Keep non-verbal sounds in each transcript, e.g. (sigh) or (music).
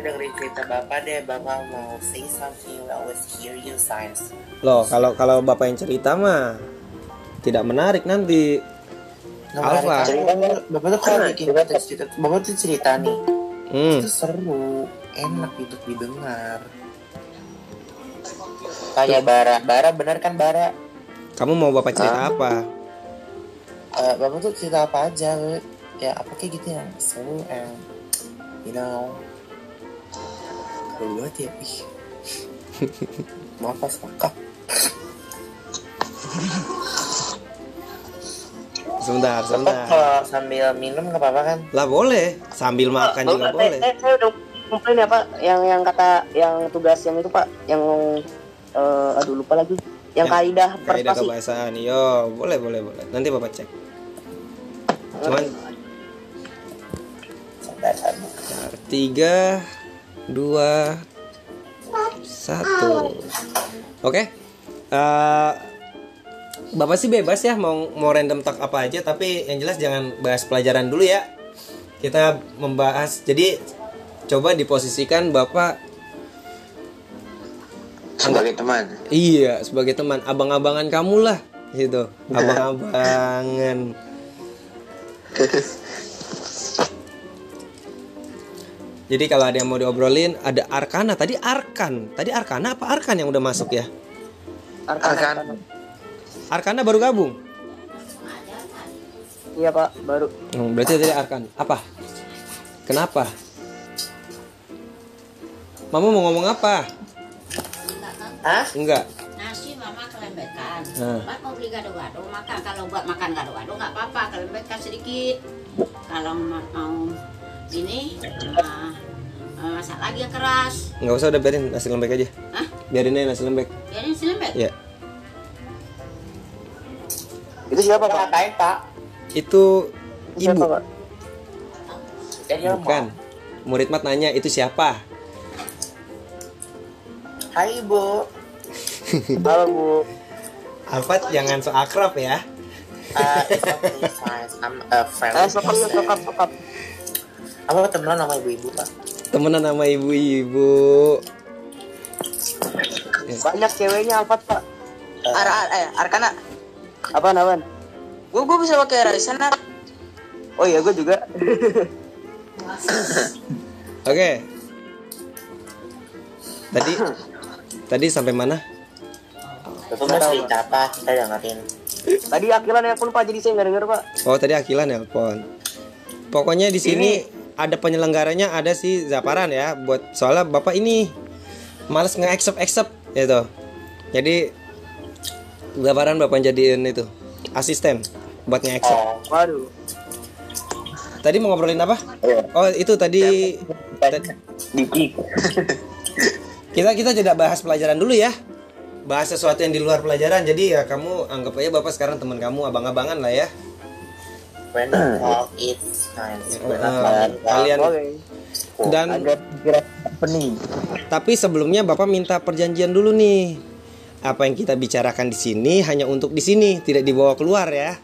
dengerin cerita bapak deh. Bapak mau say something we always hear you science Loh, kalau kalau Bapak yang cerita mah tidak menarik nanti. Nah, Alfa. cerita bapak tuh kalau bikin cerita, bapak tuh cerita nih. Hmm. itu seru enak untuk didengar. Kayak bara. Bara benar kan bara? Kamu mau Bapak cerita apa? Eh, bapak tuh cerita apa aja? Ya apa kayak gitu yang seru and you know seru banget ya ih maaf pas kakak Sebentar, sebentar. kalau sambil minum nggak apa-apa kan Lah boleh, sambil makan juga Bapak, boleh. Eh, eh, saya udah komplain ya Pak, yang yang kata yang tugas yang itu Pak, yang eh, aduh lupa lagi, yang Ya, kaidah Kaidah kebahasaan. Yo, boleh, boleh, boleh. Nanti Bapak cek. Cuman tiga, dua, satu. Oke. Eh, Bapak sih bebas ya mau mau random talk apa aja, tapi yang jelas jangan bahas pelajaran dulu ya. Kita membahas. Jadi coba diposisikan Bapak sebagai teman Iya, sebagai teman, abang-abangan kamu lah, gitu. (laughs) Abang-abangan. (laughs) Jadi kalau ada yang mau diobrolin, ada Arkana. Tadi Arkan. Tadi Arkana apa Arkan yang udah masuk ya? Arkan. Arkan. Arkana baru gabung. Iya Pak, baru. Hmm, berarti tadi Arkan. Apa? Kenapa? Mama mau ngomong apa? Hah? Enggak. nasi mama kelembekan Nah. Bapak mau beli gado-gado makan kalau buat makan gado-gado nggak apa-apa kelembetkan sedikit kalau ma- mau ini nah, eh, masak lagi yang keras Nggak usah udah biarin nasi lembek aja. Hah? Biarin aja nasi lembek. biarin selembet Ya. Itu siapa Pak? ngapain pak Itu ibu. Siapa, Pak? Bukan. Murid mat nanya itu siapa? Hai ibu Halo Bu. Alfat jangan so akrab ya. Uh, it's okay, science. I'm a friend. Eh, sokap yuk, sokap, sokap. Apa temenan sama ibu-ibu pak? Temenan sama ibu-ibu. Banyak ceweknya Alfat Pak. Ar Ar eh Arkana. Apaan, apaan? Gue gue bisa pakai Ar. Oh iya, gue juga. Oke. Tadi tadi sampai mana? Apa? Dengerin. Tadi Akilan nelfon Pak, jadi saya nggak denger Pak. Oh tadi Akila nelpon. Pokoknya di sini ada penyelenggaranya ada si Zaparan ya buat soalnya bapak ini males nge accept accept gitu. Jadi Zaparan bapak jadiin itu asisten buat nge accept. Oh, Waduh. Tadi mau ngobrolin apa? Oh itu tadi ta- Diki kita kita tidak bahas pelajaran dulu ya. Bahas sesuatu yang di luar pelajaran. Jadi ya kamu anggap aja bapak sekarang teman kamu abang-abangan lah ya. When science. Eh, we talk, kalian dan kira pening Tapi sebelumnya Bapak minta perjanjian dulu nih. Apa yang kita bicarakan di sini hanya untuk di sini, tidak dibawa keluar ya.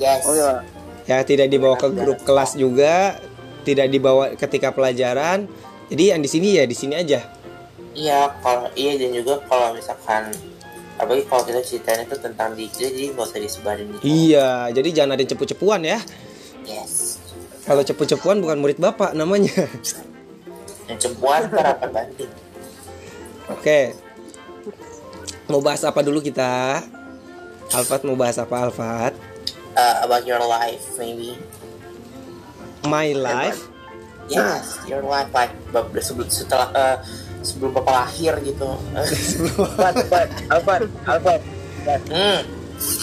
Yes. Oh iya. Ya, tidak dibawa ke grup kelas juga, tidak dibawa ketika pelajaran. Jadi yang di sini ya di sini aja. Iya, kalau iya dan juga kalau misalkan apalagi kalau kita ceritain itu tentang diri jadi nggak usah disebarin gitu. Iya, jadi jangan ada yang cepu-cepuan ya. Yes. Kalau cepu-cepuan bukan murid Bapak namanya. Yang cempuan rapat banding. Oke. Mau bahas apa dulu kita? Alfat mau bahas apa Alfat? Uh, about your life maybe. My life. Yes, your life like sebelum setelah eh, sebelum bapak lahir gitu. Alfat Alfat Alfat Alfat hmm.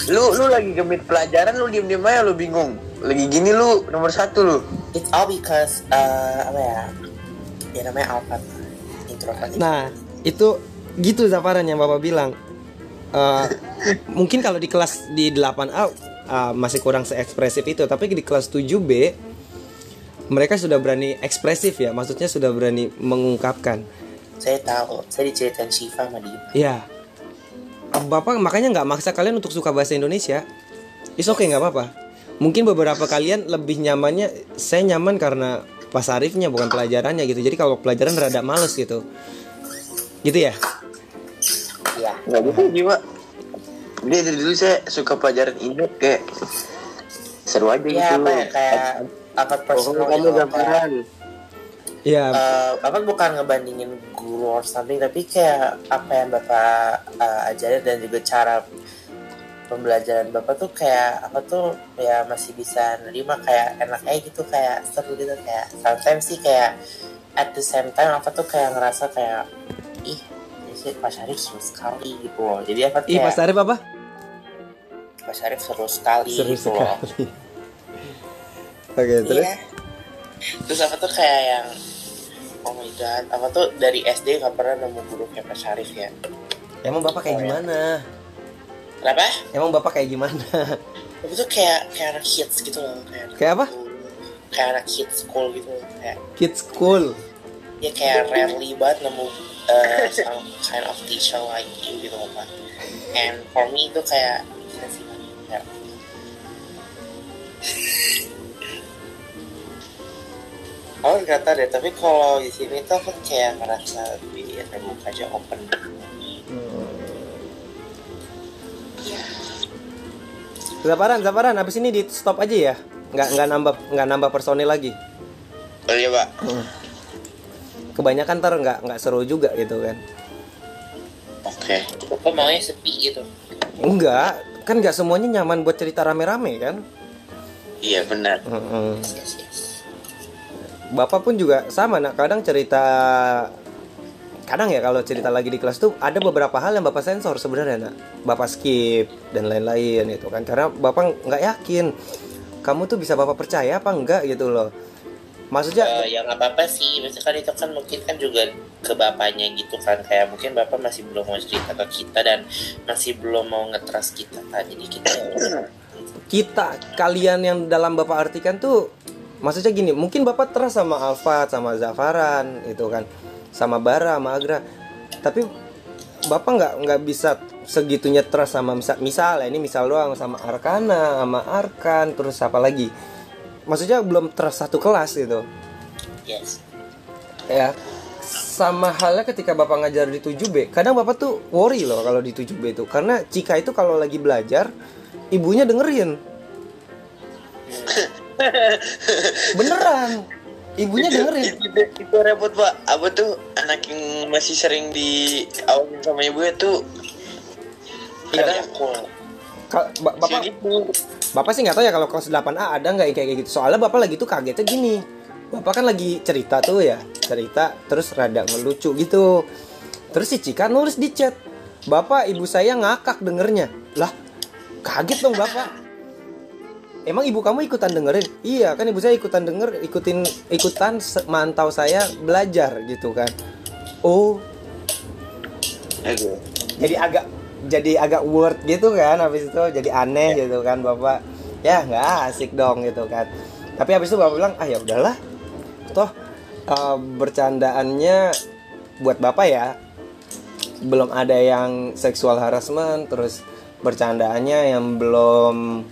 lu lu lagi gemit pelajaran lu diem diem aja lu bingung lagi gini lu nomor satu lu It's all because uh, apa ya? Ya namanya Alfat. Introvert. Nah, itu gitu Zafaran yang Bapak bilang. Eh, (laughs) mungkin kalau di kelas di 8A eh, masih kurang seekspresif itu, tapi di kelas 7B mereka sudah berani ekspresif ya, maksudnya sudah berani mengungkapkan. Saya tahu. Saya diceritain Shiva sama dia. Ya. Bapak makanya nggak maksa kalian untuk suka bahasa Indonesia. Is oke nggak apa-apa. Mungkin beberapa kalian lebih nyamannya saya nyaman karena pas Arifnya bukan pelajarannya gitu jadi kalau pelajaran rada males gitu gitu ya Iya. Nggak gitu juga. Dia dari dulu saya suka pelajaran ini kayak seru aja Iya gitu. apa ya kayak apa personal kamu gitu apa gambaran ya Eh, apa bukan ngebandingin guru or something tapi kayak apa yang bapak eh, ajarin dan juga cara pembelajaran bapak tuh kayak apa tuh ya masih bisa nerima kayak enak aja gitu kayak seru gitu kayak sometimes sih kayak at the same time apa tuh kayak ngerasa kayak ih ini sih Pak Syarif seru sekali gitu loh. Jadi apa ih kayak Mas Arif apa? Pak Syarif seru sekali seru gitu loh. sekali. Oke terus? Iya. Terus apa tuh kayak yang God, apa tuh dari SD gak pernah nemu guru kayak Pak Syarif ya? emang bapak kayak Oh, ya. gimana Kenapa? emang bapak kayak gimana (laughs) Itu tuh kayak kayak anak hits gitu loh, kayak anak Kayak apa? school. Kayak anak hits school gitu loh, kayak kids school ya kayak rarely banget nemu uh, (laughs) some kind of teacher like you gitu loh Pak. And for me itu kayak gila sih. Kayak, (laughs) Oh nggak tahu deh, tapi kalau di sini tuh aku kayak ngerasa lebih ya, terbuka aja open. Zaparan, Zaparan, habis ini di stop aja ya. Nggak nggak nambah nggak nambah personil lagi. Oh iya Pak. Kebanyakan ntar nggak nggak seru juga gitu kan. Oke. Kok maunya sepi gitu? Enggak, kan nggak semuanya nyaman buat cerita rame-rame kan. Iya benar. Mm-mm. Yes, yes. Bapak pun juga sama, nak kadang cerita kadang ya kalau cerita lagi di kelas tuh ada beberapa hal yang bapak sensor sebenarnya nak. Bapak skip dan lain-lain itu kan karena bapak nggak yakin kamu tuh bisa bapak percaya apa enggak gitu loh. Maksudnya Eh, ya nggak apa-apa sih, misalkan itu kan mungkin kan juga ke bapaknya gitu kan kayak mungkin bapak masih belum mau cerita ke kita dan masih belum mau ngetrust kita kan jadi kita kita kalian yang dalam bapak artikan tuh maksudnya gini mungkin bapak trust sama Alfat sama Zafaran itu kan. Sama Bara sama Agra. Tapi bapak nggak nggak bisa segitunya trust sama misal misal ini misal doang sama Arkana sama Arkan terus apa lagi? Maksudnya belum trust satu kelas gitu. Yes. Ya sama halnya ketika bapak ngajar di 7B kadang bapak tuh worry loh kalau di 7B itu. Karena Cika itu kalau lagi belajar ibunya dengerin (laughs) beneran. Ibunya dengerin. itu, itu repot pak. Apa tuh? Anak yang masih sering di awalin sama ibu itu kadang aku Ka- ba- bapak gitu. bapak sih nggak tahu ya kalau kelas 8A ada nggak kayak gitu. Soalnya bapak lagi tuh kagetnya gini. Bapak kan lagi cerita tuh ya cerita terus rada ngelucu gitu. Terus si Cika nulis di chat bapak ibu saya ngakak dengernya. Lah kaget dong bapak emang ibu kamu ikutan dengerin? Iya kan ibu saya ikutan denger ikutin ikutan mantau saya belajar gitu kan. Oh. Jadi agak jadi agak word gitu kan habis itu jadi aneh gitu kan bapak. Ya nggak asik dong gitu kan. Tapi habis itu bapak bilang ah ya udahlah. Toh eh, bercandaannya buat bapak ya. Belum ada yang seksual harassment terus bercandaannya yang belum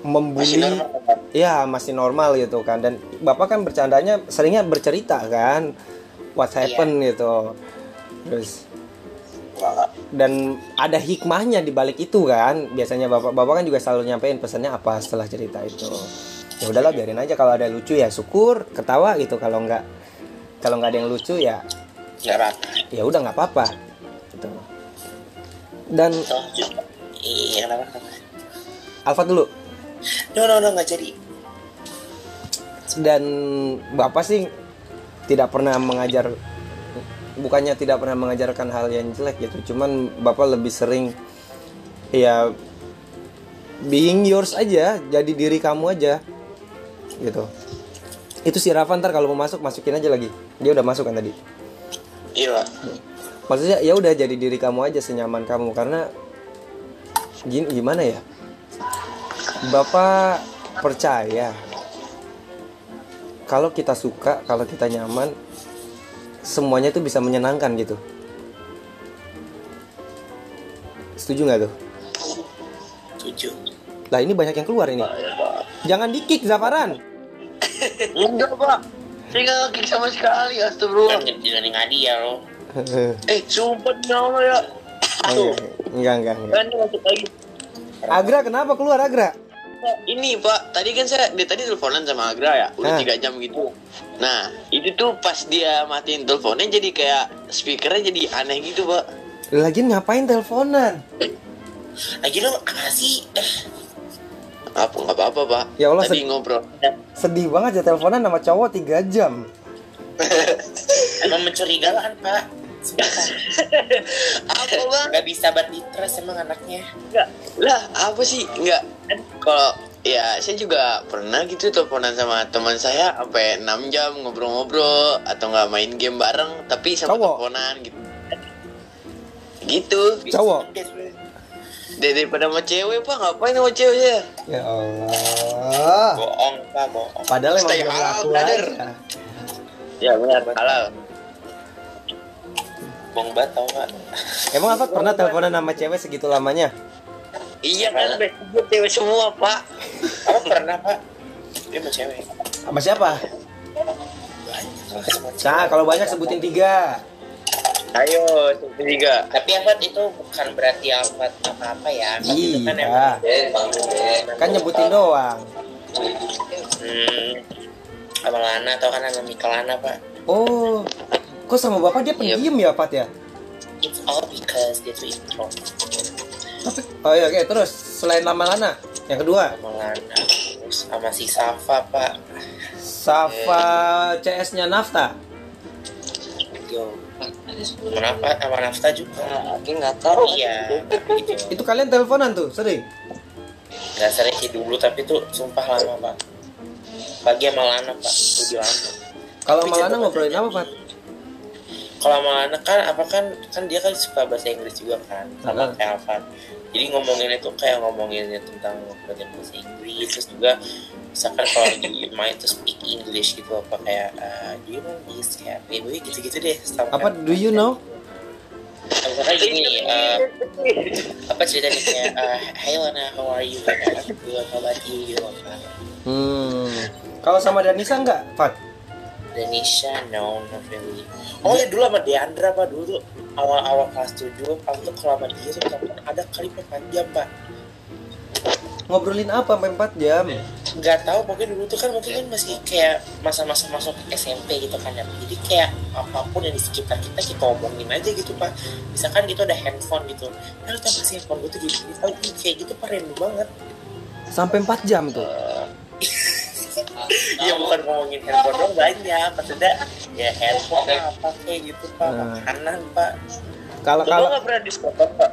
masih membuli normal ya masih normal gitu kan. Dan bapak kan bercandanya seringnya bercerita kan what happened gitu. Terus dan ada hikmahnya di balik itu kan. Biasanya bapak bapak kan juga selalu nyampein pesannya apa setelah cerita itu. Ya udahlah biarin aja. Kalau ada lucu ya syukur ketawa gitu. Kalau nggak kalau nggak ada yang lucu ya ya udah nggak apa-apa. Gitu. Dan iya Alfa dulu no no no nggak jadi. Dan bapak sih tidak pernah mengajar bukannya tidak pernah mengajarkan hal yang jelek gitu. Cuman bapak lebih sering ya being yours aja jadi diri kamu aja gitu. Itu si Rafa ntar kalau mau masuk masukin aja lagi. Dia udah masuk kan tadi? Iya. Pak. maksudnya ya udah jadi diri kamu aja senyaman kamu. Karena gini gimana ya bapak percaya kalau kita suka kalau kita nyaman semuanya itu bisa menyenangkan gitu? Setuju nggak tuh? Tujuh lah ini banyak yang keluar ini. Jangan di kick Zafaran. (laughs) Enggak pak. Saya nggak ngekick sama sekali Astagfirullah. Dengan ngadi ya lo. Eh sumpah Allah ya. Tuh enggak enggak enggak. Kan Agra kenapa keluar Agra Ini pak, tadi kan saya dia tadi teleponan sama Agra ya, udah tiga jam gitu. Nah itu tuh pas dia matiin teleponnya jadi kayak speakernya jadi aneh gitu pak. Lagian ngapain teleponan Lagi lo apa sih? Eh, Apa nggak apa-apa pak? Ya Allah, tadi sed- ngobrol. sedih banget ya teleponan sama cowok 3 jam (laughs) emang mencurigakan pak. (laughs) Apa bang? Gak bisa buat ditrust emang anaknya. Enggak lah apa sih? Enggak. Kan Kalau ya saya juga pernah gitu teleponan sama teman saya sampai 6 jam ngobrol-ngobrol atau nggak main game bareng tapi sama Cowok? teleponan gitu. Gitu. Cowok? Dari- Daripada sama cewek pak ngapain sama cewek ya? ya Allah Bohong pak, bohong. padahal emang Stay halal, brother. Ya benar. Halal. Bohong banget tau pak. emang apa pernah teleponan sama cewek segitu lamanya Iya kan besok cewek semua pak. Apa pernah pak? Dia sama cewek. sama siapa Banyak nah kalau banyak sebutin tiga Ayo tiga. Tapi Alfat itu bukan berarti Alfat apa-apa ya. Itu kan Iya. emang kan nyebutin doang hmm, sama Lana atau kan sama Mika Lana pak. oh kok sama bapak dia pendiam ya Pat ya It's all because dia tuh intro tapi oh iya oke terus selain lama lana yang kedua sama Lana terus sama si Safa pak. Safa CS nya Nafta Yo. Kenapa sama Nafta juga? Aku nggak tahu. Iya, tapi itu kalian teleponan tuh sering nggak sering sih dulu tapi tuh sumpah lama pak. Pagi sama Lana pak, lebih lama. kalau Tapi sama Lana jatuh ngobrolin apa Pat Kalau sama Lana kan apa kan kan dia kan suka bahasa Inggris juga kan sama Heeh. kayak Alfat. Jadi ngomonginnya tuh kayak ngomonginnya tentang belajar bahasa Inggris terus juga misalkan kalau lagi (laughs) main tuh speak English gitu apa kayak uh, do you know this kayak baby gitu-gitu deh. sama apa do you know Misalkan gini, eh, apa ceritanya kayak, uh, Hey Lana, how are you? I'm good, how about you? Gitu kan. hmm kalau sama Danisa enggak Pat Denisha, no, not really. Oh ya dulu sama Deandra pak dulu tuh awal-awal kelas 7 aku tuh kalau sama dia tuh ada kali 4 jam pak. ngobrolin apa sampai 4 jam Nggak tahu mungkin dulu tuh kan mungkin kan masih kayak masa-masa masuk SMP gitu kan ya. Jadi kayak apa pun yang di sekitar kita kita omongin aja gitu pak. Misalkan gitu ada handphone gitu. Nah, lu gak handphone gue tuh gini. Oh, ini kayak gitu pak random banget. sampai 4 jam tuh Ya bukan ngomongin handphone dong banyak. Maksudnya ya handphone apa kayak gitu pak. Hmm. Makanan pak. kalau kalau nggak pernah diskordan pak?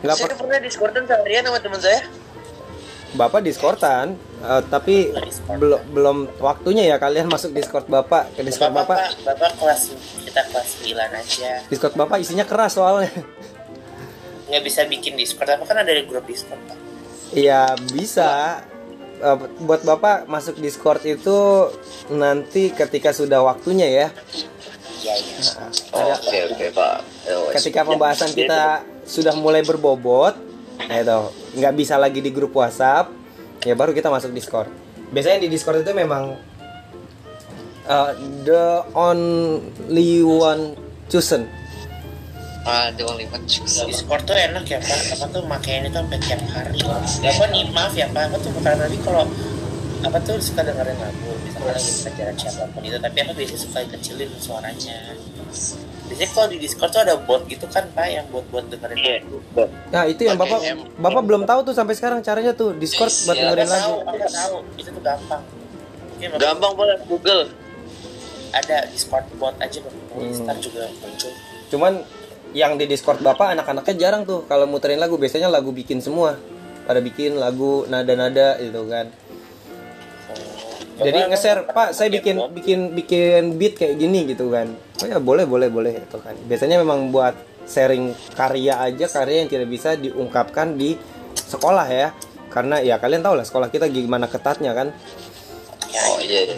nggak per- pernah diskordan seharian sama teman saya. bapak diskortan eh, tapi belum belum waktunya ya kalian masuk discord bapak ke discord Bapak, bapak bapak, bapak kelas kita kelas 9 aja. discord bapak isinya keras soalnya Nggak bisa bikin Discord, apa kan ada di grup Discord pak? Iya bisa. Eh, buat bapak masuk Discord itu nanti ketika sudah waktunya ya. Iya iya. Ada Oke oke pak. ketika pembahasan kita sudah mulai berbobot, nah itu nggak bisa lagi di grup WhatsApp, ya baru kita masuk Discord. Biasanya di Discord itu memang eh, the only one chosen. Ah, the only one choose. Discord tuh enak ya pak, apa tuh makainya itu sampai tiap hari. Apa nih maaf ya pak, apa tuh bukan tapi kalau apa tuh suka dengerin lagu, misalkan lagi pelajaran siapa pun itu, tapi aku biasanya suka kecilin suaranya. Biasanya kalau di Discord tuh ada bot gitu kan pak, yang buat-buat dengerin Iya. lagu. Nah itu yang bapak bapak belum tahu tuh sampai sekarang caranya tuh Discord buat Aku dengerin lagu. tahu, aku tahu, itu tuh gampang. Mungkin Gampang pak Google. ada Discord bot aja bapak, Hmm. ntar juga muncul. Cuman yang di Discord Bapak anak-anaknya jarang tuh kalau muterin lagu biasanya lagu bikin semua. Pada bikin lagu nada-nada gitu kan. Jadi Bapak nge-share, "Pak, saya bikin bikin bikin beat kayak gini gitu kan." Oh ya, boleh, boleh, boleh itu kan. Biasanya memang buat sharing karya aja, karya yang tidak bisa diungkapkan di sekolah ya. Karena ya kalian tahu lah sekolah kita gimana ketatnya kan. Oh iya.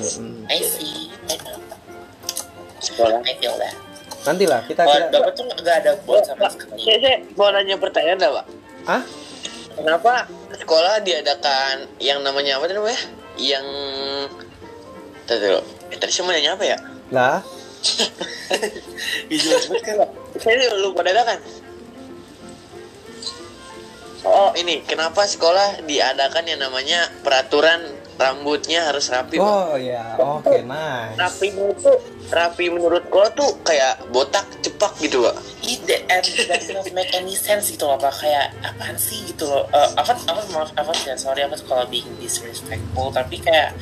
I see. I know. Sekolah I feel that. Nanti lah kita Kalau kita Bapak tuh nggak ada bot sama sekali. saya, saya mau nanya pertanyaan dah pak. ah Kenapa sekolah diadakan yang namanya apa tuh namanya? Yang Tadi dulu. Eh, tadi saya mau nanya apa ya? Lah, (laughs) Visual cepet kan Pak? Saya lupa dadakan. Oh ini kenapa sekolah diadakan yang namanya peraturan rambutnya harus rapi? Bang? oh ya, oke nice. Rapi itu rapi menurut gua tuh kayak botak cepak gitu pak. It doesn't make any sense gitu loh Pak Kayak apaan sih gitu loh uh, Aku, aku maaf, aku ya sorry aku kalau being disrespectful Tapi kayak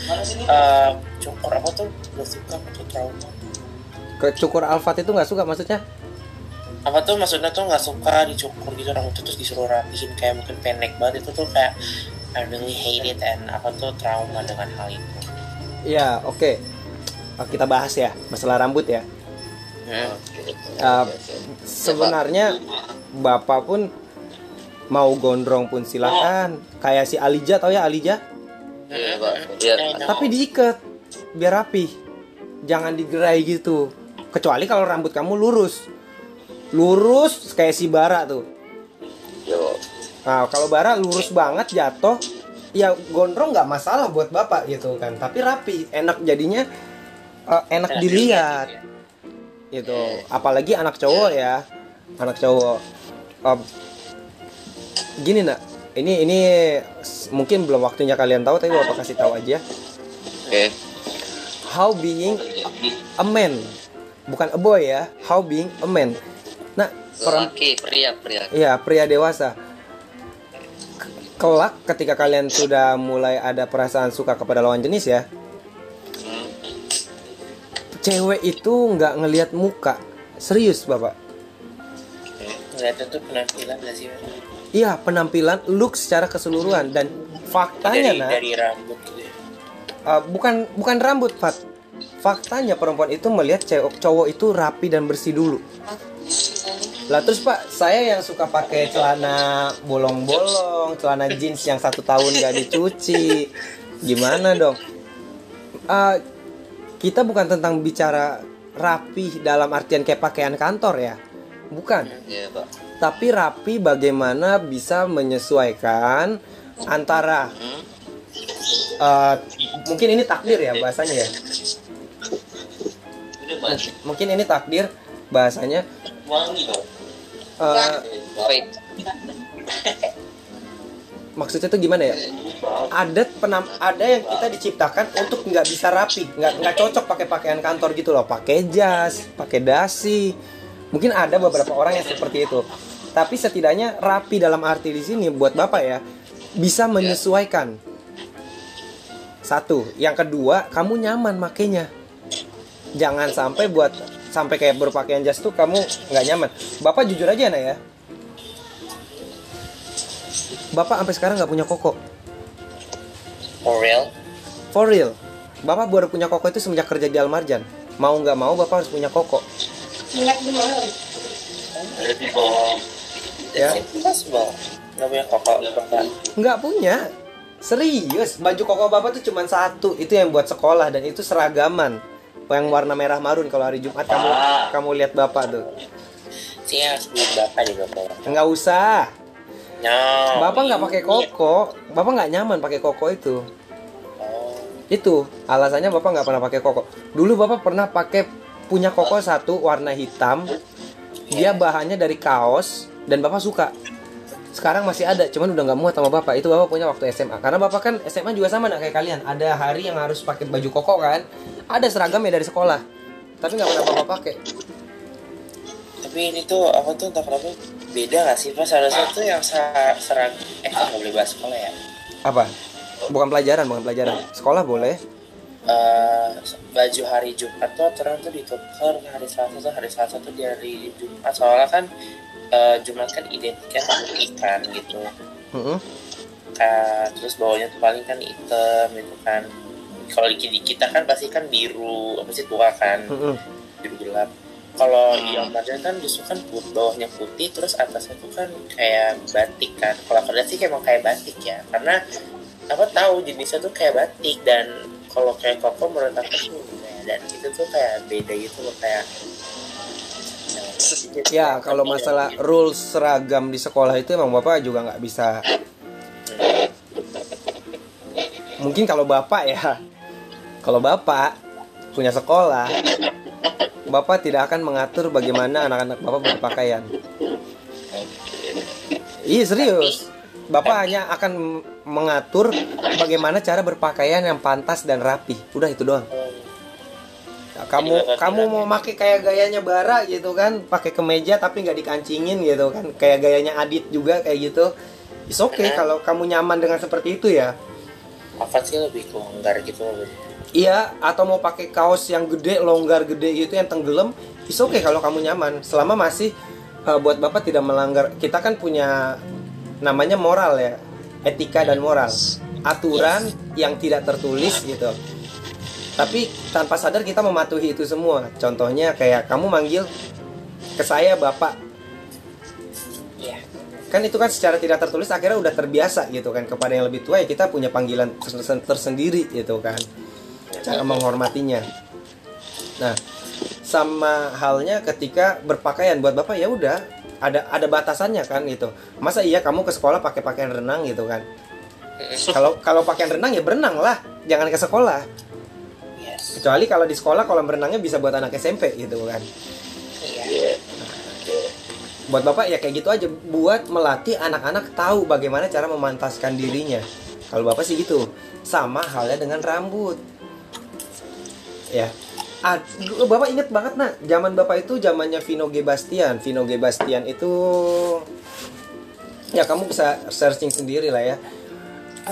uh, Cukur apa tuh gak suka aku tuh trauma Ke cukur alfat itu nggak suka maksudnya? apa tuh maksudnya tuh nggak suka dicukur gitu rambutnya terus disuruh rapihin kayak mungkin pendek banget itu tuh kayak I really hate it and apa tuh trauma dengan hal itu Ya, oke. Uh, Kita bahas ya masalah rambut ya. Hmm. Uh, sebenarnya bapak pun mau gondrong pun silakan. Kayak si Alija tau ya Alija? Iya, no. Tapi diikat biar rapi. Jangan digerai gitu. Kecuali kalau rambut kamu lurus. Lurus kayak si Bara tuh. yo. Nah, kalau Bara lurus banget jatuh, ya gondrong nggak masalah buat bapak gitu kan. Tapi rapi, enak jadinya eh, enak dilihat. Gitu. Apalagi anak cowok ya, anak cowok. Eh, gini nak, ini ini mungkin belum waktunya kalian tahu, tapi bapak kasih tahu aja. Oke. How being a man, bukan a boy ya. How being a man. Nah, Laki, pria, pria. Iya, pria dewasa. Kelak ketika kalian sudah mulai ada perasaan suka kepada lawan jenis ya, cewek itu nggak ngelihat muka. Serius, Bapak. ngeliatnya tuh penampilan gak sih Pak? Iya, penampilan, look secara keseluruhan dan faktanya dari nah, dari rambut gitu ya uh, bukan bukan rambut, Fat. Faktanya perempuan itu melihat cewek cowok itu rapi dan bersih dulu. Lah terus Pak, saya yang suka pakai celana bolong-bolong, celana jeans yang satu tahun gak dicuci, gimana dong? Uh, kita bukan tentang bicara rapi dalam artian kayak pakaian kantor ya, bukan. Iya, Pak. Tapi rapi bagaimana bisa menyesuaikan antara uh, mungkin ini takdir ya bahasanya ya. Mungkin ini takdir bahasanya. Uh, Wait. maksudnya tuh gimana ya? Ada penam ada yang kita diciptakan untuk nggak bisa rapi nggak nggak cocok pakai pakaian kantor gitu loh. Pakai jas pakai dasi. Mungkin ada beberapa orang yang seperti itu. Tapi setidaknya rapi dalam arti di sini buat bapak ya bisa menyesuaikan. Satu. Yang kedua kamu nyaman makainya. Jangan sampai buat sampai kayak berpakaian jas tuh kamu nggak nyaman bapak jujur aja nah ya bapak sampai sekarang nggak punya koko For real? For real. Bapak baru punya koko itu semenjak kerja di Almarjan. Mau nggak mau bapak harus punya koko. Ya, nggak punya bapak nggak punya. Serius, baju koko bapak tuh cuma satu. Itu yang buat sekolah dan itu seragaman. Yang warna merah marun kalau hari Jumat kamu kamu lihat bapak tuh. beli bapak di bapak Nggak usah. no Bapak nggak pakai koko. Bapak nggak nyaman pakai koko itu. oh. Itu alasannya bapak nggak pernah pakai koko. Dulu bapak pernah pakai punya koko satu warna hitam. Dia bahannya dari kaos dan bapak suka. Sekarang masih ada, cuman udah nggak muat sama bapak. Itu bapak punya waktu SMA. Karena bapak kan SMA juga sama nak kayak kalian. Ada hari yang harus pakai baju koko kan. Ada seragamnya dari sekolah. Tapi nggak pernah bapak pakai. tapi ini tuh apa tuh entah kenapa beda gak sih pas harusnya tuh yang sa- serag eh kan nggak boleh bahas sekolah ya Apa? Bukan pelajaran, bukan pelajaran. Sekolah boleh. Eh, baju hari Jumat tuh aturan tuh ditukar hari Selasa tuh hari Selasa tuh di hari Jumat soalnya kan eh, Jumat kan identiknya sama ikan gitu Mm-mm. kan terus bawahnya tuh paling kan hitam gitu kan kalau di kita kan pasti kan biru apa sih tua kan? Mm-mm. biru gelap. Kalau di Almarjan kan justru kan put, bawahnya putih terus atasnya tuh kan kayak batik kan. Kalau aku lihat sih kayak kayak batik ya. Karena apa tahu jenisnya tuh kayak batik dan kalau kayak koko menurut aku tuh ya, dan itu tuh kayak beda gitu loh kayak Ya, kalau masalah rules seragam di sekolah itu emang bapak juga nggak bisa. Mungkin kalau bapak ya, kalau bapak punya sekolah bapak tidak akan mengatur bagaimana anak-anak bapak berpakaian iya serius. Bapak hanya akan mengatur bagaimana cara berpakaian yang pantas dan rapi. Udah itu doang. Nah, kamu kamu mau pakai kayak gayanya bara gitu kan? Pakai kemeja tapi nggak dikancingin gitu kan? Kayak gayanya Adit juga kayak gitu. Is oke okay kalau kamu nyaman dengan seperti itu ya. Apa sih lebih longgar gitu. Iya, atau mau pakai kaos yang gede, longgar gede gitu yang tenggelam, is oke kalau kamu nyaman. Selama masih eh, buat Bapak tidak melanggar. Kita kan punya namanya moral ya, etika dan moral. Aturan yang tidak tertulis gitu. Tapi tanpa sadar kita mematuhi itu semua. Contohnya kayak kamu manggil ke saya Bapak. Iya. Kan itu kan secara tidak tertulis akhirnya udah terbiasa gitu kan kepada yang lebih tua ya kita punya panggilan tersen- tersendiri gitu kan. Cara menghormatinya. Nah, sama halnya ketika berpakaian buat Bapak ya udah ada ada batasannya kan gitu. Masa iya kamu ke sekolah pakai pakaian renang gitu kan? Kalau kalau pakaian renang ya berenang lah, jangan ke sekolah. Yes. Kecuali kalau di sekolah kolam renangnya bisa buat anak SMP gitu kan. Iya. Buat Bapak ya kayak gitu aja buat melatih anak-anak tahu bagaimana cara memantaskan dirinya. Kalau Bapak sih gitu. Sama halnya dengan rambut. Ya. Ah, Bapak inget banget nah, zaman Bapak itu zamannya Vino G Bastian. Vino G Bastian itu ya kamu bisa searching sendiri lah ya.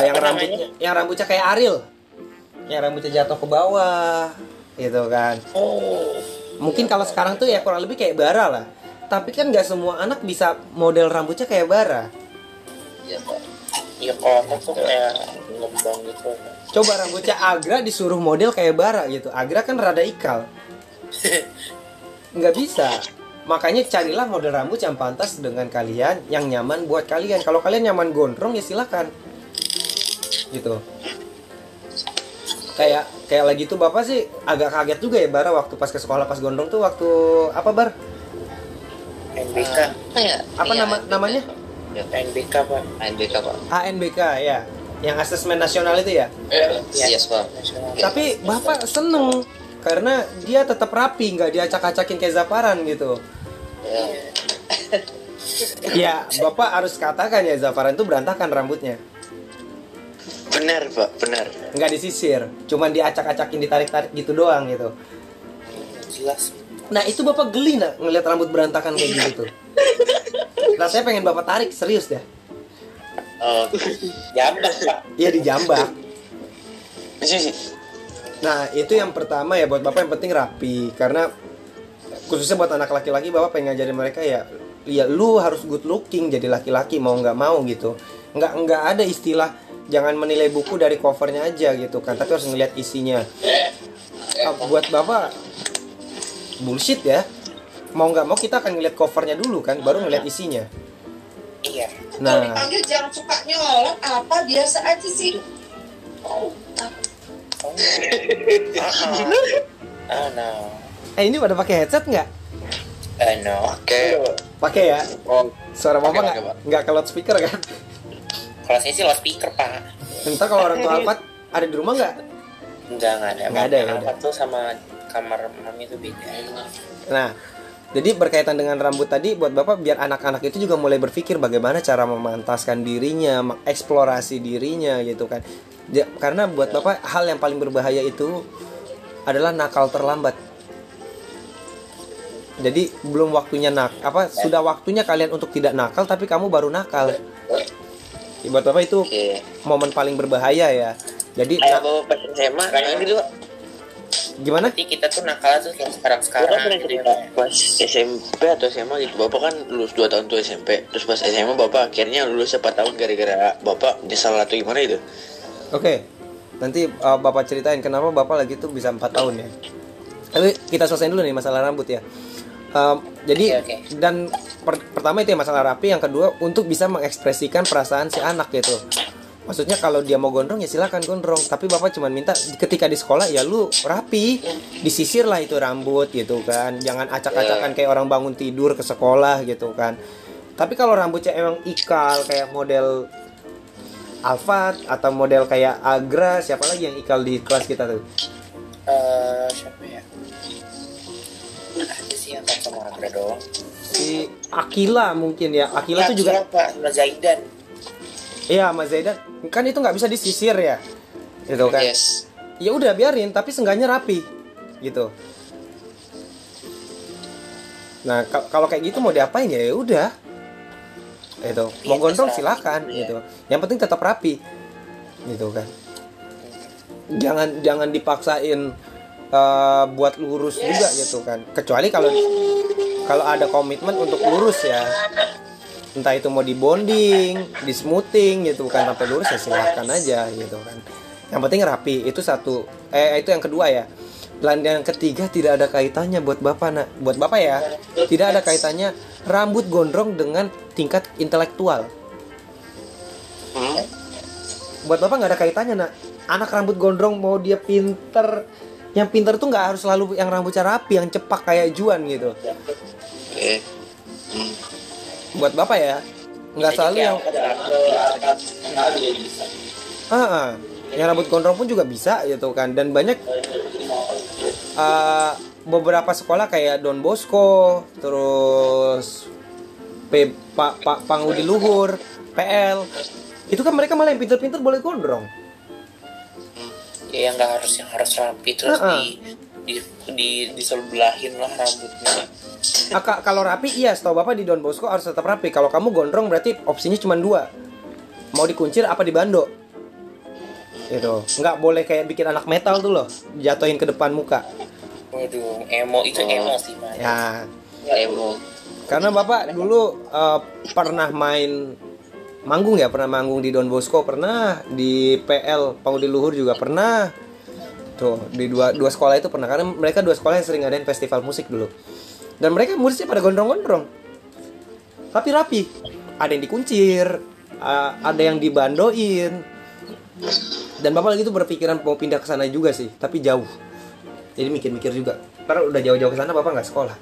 Yang rambutnya yang rambutnya kayak Ariel. Yang rambutnya jatuh ke bawah gitu kan. Oh. Mungkin kalau sekarang tuh ya kurang lebih kayak bara lah. Tapi kan nggak semua anak bisa model rambutnya kayak bara. Iya, Pak. Iya aku tuh kayak ngembang gitu. Coba rambutnya Agra disuruh model kayak bara gitu. Agra kan rada ikal. Nggak bisa. Makanya carilah model rambut yang pantas dengan kalian, yang nyaman buat kalian. Kalau kalian nyaman gondrong ya silakan. Gitu. Kayak kayak lagi tuh Bapak sih agak kaget juga ya Bara waktu pas ke sekolah pas gondrong tuh waktu apa Bar? NBK. Apa Iya, nama namanya? Ya, NBK pak. ANBK, Pak. ANBK ya. Yang asesmen nasional itu ya. Iya, yes, Pak. Nasional. Tapi bapak seneng karena dia tetap rapi, nggak diacak-acakin kayak Zaparan gitu. Ya. Ya, bapak harus katakan ya Zaparan itu berantakan rambutnya, Benar, Pak, benar. nggak disisir, cuman diacak-acakin ditarik-tarik gitu doang gitu. Jelas. Nah itu bapak geli nak ngelihat rambut berantakan kayak gitu tuh. Rasanya pengen bapak tarik serius deh. Oh, jambak pak. Iya dijambak. Sih, sih. Nah itu yang pertama ya buat bapak yang penting rapi karena khususnya buat anak laki-laki bapak pengen ngajarin mereka ya ya lu harus good looking jadi laki-laki mau nggak mau gitu nggak nggak ada istilah jangan menilai buku dari covernya aja gitu kan tapi harus ngeliat isinya Ah, buat bapak bullshit ya mau nggak mau kita akan ngeliat covernya dulu kan baru ngeliat isinya Iya. Kalau nah dipanggil jangan suka nyolot apa biasa aja sih. Oh (laughs) no. eh ini pada pakai headset nggak Eh no. Oke. pakai ya Oh, suara bapak Pakai, nggak pakai, nggak ke loudspeaker kan Kalau saya sih loudspeaker pak. Ntar kalau orang tua Alfat ada di rumah nggak? Enggak enggak ada. Nggak ada, ya, tuh sama kamar mami tuh beda. Nah, jadi berkaitan dengan rambut tadi, buat bapak biar anak-anak itu juga mulai berpikir bagaimana cara memantaskan dirinya, mengeksplorasi dirinya gitu kan. Ja- karena buat bapak hal yang paling berbahaya itu adalah nakal terlambat. Jadi belum waktunya nak apa sudah waktunya kalian untuk tidak nakal tapi kamu baru nakal. Ya, buat bapak itu momen paling berbahaya ya. Jadi Ayo pas SMA, gitu, Pak. Gimana? Nanti kita tuh nakal tuh kayak sekarang Bapak sekarang pernah gitu ya. cerita pas SMP atau SMA gitu Bapak kan lulus 2 tahun tuh SMP Terus pas SMA Bapak akhirnya lulus 4 tahun gara-gara Bapak nyesal atau gimana itu Oke, nanti uh, bapak ceritain kenapa bapak lagi tuh bisa empat tahun ya. Tapi kita selesaiin dulu nih masalah rambut ya. Um, jadi Oke, oke. dan per- pertama itu ya masalah rapi, yang kedua untuk bisa mengekspresikan perasaan si anak gitu. Maksudnya kalau dia mau gondrong ya silakan gondrong, tapi bapak cuma minta ketika di sekolah ya lu rapi, disisir lah itu rambut gitu kan, jangan acak-acakan kayak orang bangun tidur ke sekolah gitu kan. Tapi kalau rambutnya emang ikal kayak model Alfat atau model kayak Agra siapa lagi yang ikal di kelas kita tuh? Eh siapa ya? Sih yang sama doang. Si Akila mungkin ya. Akila Ya, tuh juga Akila, Pak. Zaidan iya Mas Zaidan kan itu nggak bisa disisir ya. Gitu kan? Yes. ya udah biarin tapi seenggaknya rapi. Gitu. Nah ka- kalau kayak gitu mau diapain? Ya ya udah itu mau Iya, gondrong terserah. silakan Iya. gitu. Yang penting tetap rapi. Gitu kan? Jangan jangan dipaksain eh, buat lurus juga gitu kan? Kecuali kalau kalau ada komitmen untuk lurus ya entah itu mau di bonding di smoothing gitu kan sampai lurus ya silakan aja gitu kan. Yang penting rapi itu satu. Eh itu yang kedua ya. Dan yang ketiga tidak ada kaitannya buat bapak nak. Buat bapak ya tidak ada kaitannya rambut gondrong dengan tingkat intelektual. Hmm? buat bapak nggak ada kaitannya nak. Anak rambut gondrong mau dia pinter yang pinter tuh nggak harus selalu yang rambutnya rapi yang cepak kayak Juan gitu. Hmm. Buat bapak ya? Nggak selalu yang ah, ah. yang rambut gondrong pun juga bisa gitu kan. Dan banyak ah, beberapa sekolah kayak Don Bosco terus P, Pak Pak Pangudi Luhur PL itu kan mereka malah yang pinter-pinter boleh gondrong. Ya yang nggak harus yang harus rapi terus Heeh. di di di disebelahin lah rambutnya. Ah, ka- kalau rapi iya setahu bapak di Don Bosco harus tetap rapi. Kalau kamu gondrong berarti opsinya cuma dua. Mau dikuncir apa dibando? Itu nggak boleh kayak bikin anak metal tuh loh jatuhin ke depan muka. Waduh emo itu emo sih pak ya. Emo. karena bapak dulu eh, pernah main manggung ya? Pernah manggung di Don Bosco pernah. Di PL Pangudi Luhur juga pernah tuh di dua dua sekolah itu pernah. Karena mereka dua sekolah yang sering ngadain festival musik dulu. Dan mereka musiknya pada gondrong-gondrong. Tapi rapi ada yang dikuncir ada yang dibandoin. Dan bapak lagi tuh berpikiran mau pindah ke sana juga sih tapi jauh. Jadi mikir-mikir juga. Karena udah jauh-jauh ke sana bapak nggak sekolah.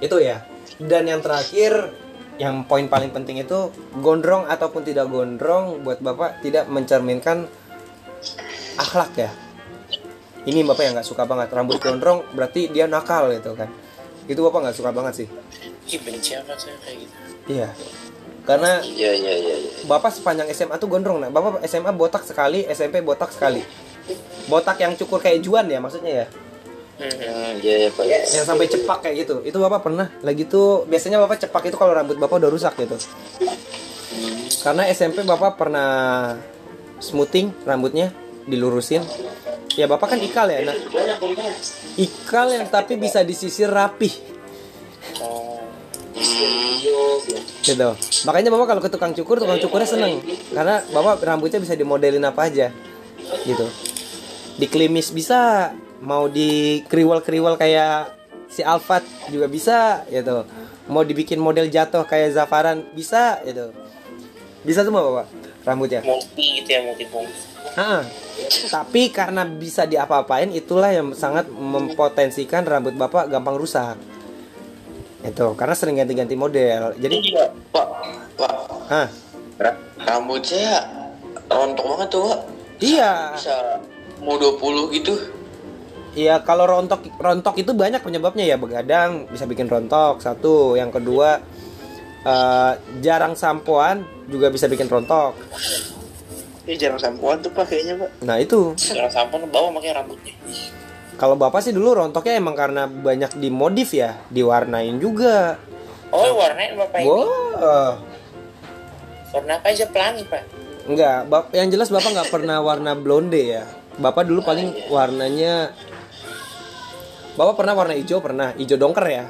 Itu ya. Dan yang terakhir yang poin paling penting itu gondrong ataupun tidak gondrong buat bapak tidak mencerminkan akhlak ya ini bapak yang nggak suka banget. Rambut gondrong berarti dia nakal gitu kan. Itu bapak nggak suka banget sih. Ih, benci apa saya kayak gitu. Iya. Karena Iya iya iya. iya. bapak sepanjang SMA tuh gondrong nah bapak SMA botak sekali SMP botak sekali. Botak yang cukur kayak juan ya maksudnya ya? Hmm, iya iya pak. yang sampai cepak kayak gitu. Itu bapak pernah. Lagi tuh biasanya bapak cepak itu kalau rambut bapak udah rusak gitu. Karena SMP bapak pernah smoothing rambutnya dilurusin ya bapak kan ikal ya nah ikal yang tapi bisa disisir rapi oh gitu. Makanya bapak kalau ke tukang cukur tukang cukurnya seneng. Karena bapak rambutnya bisa dimodelin apa aja. Gitu. Diklimis bisa mau di kriwal kayak si Alfat juga bisa gitu. Mau dibikin model jatuh kayak Zafaran bisa gitu. Bisa semua bapak rambutnya? Multi gitu ya multi Ah, tapi karena bisa diapa-apain itulah yang sangat mempotensikan rambut bapak gampang rusak itu karena sering ganti-ganti model jadi Iya, Pak. Pak. ah Ra- Rambut saya rontok banget tuh, Pak. iya Bisa mau 20 gitu. Iya kalau rontok rontok itu banyak penyebabnya ya begadang bisa bikin rontok satu yang kedua eh, jarang sampoan juga bisa bikin rontok Ini jarang sampoan tuh pak kayaknya pak. nah itu. Jangan sampai bawa makanya rambutnya. Kalau bapak sih dulu rontoknya emang karena banyak dimodif ya diwarnain juga. Oh warnain bapak ini wow warna apa aja? Pelangi pak? Enggak bap yang jelas bapak nggak pernah warna blonde ya. Bapak dulu paling warnanya bapak pernah warna hijau pernah. Hijau dongker ya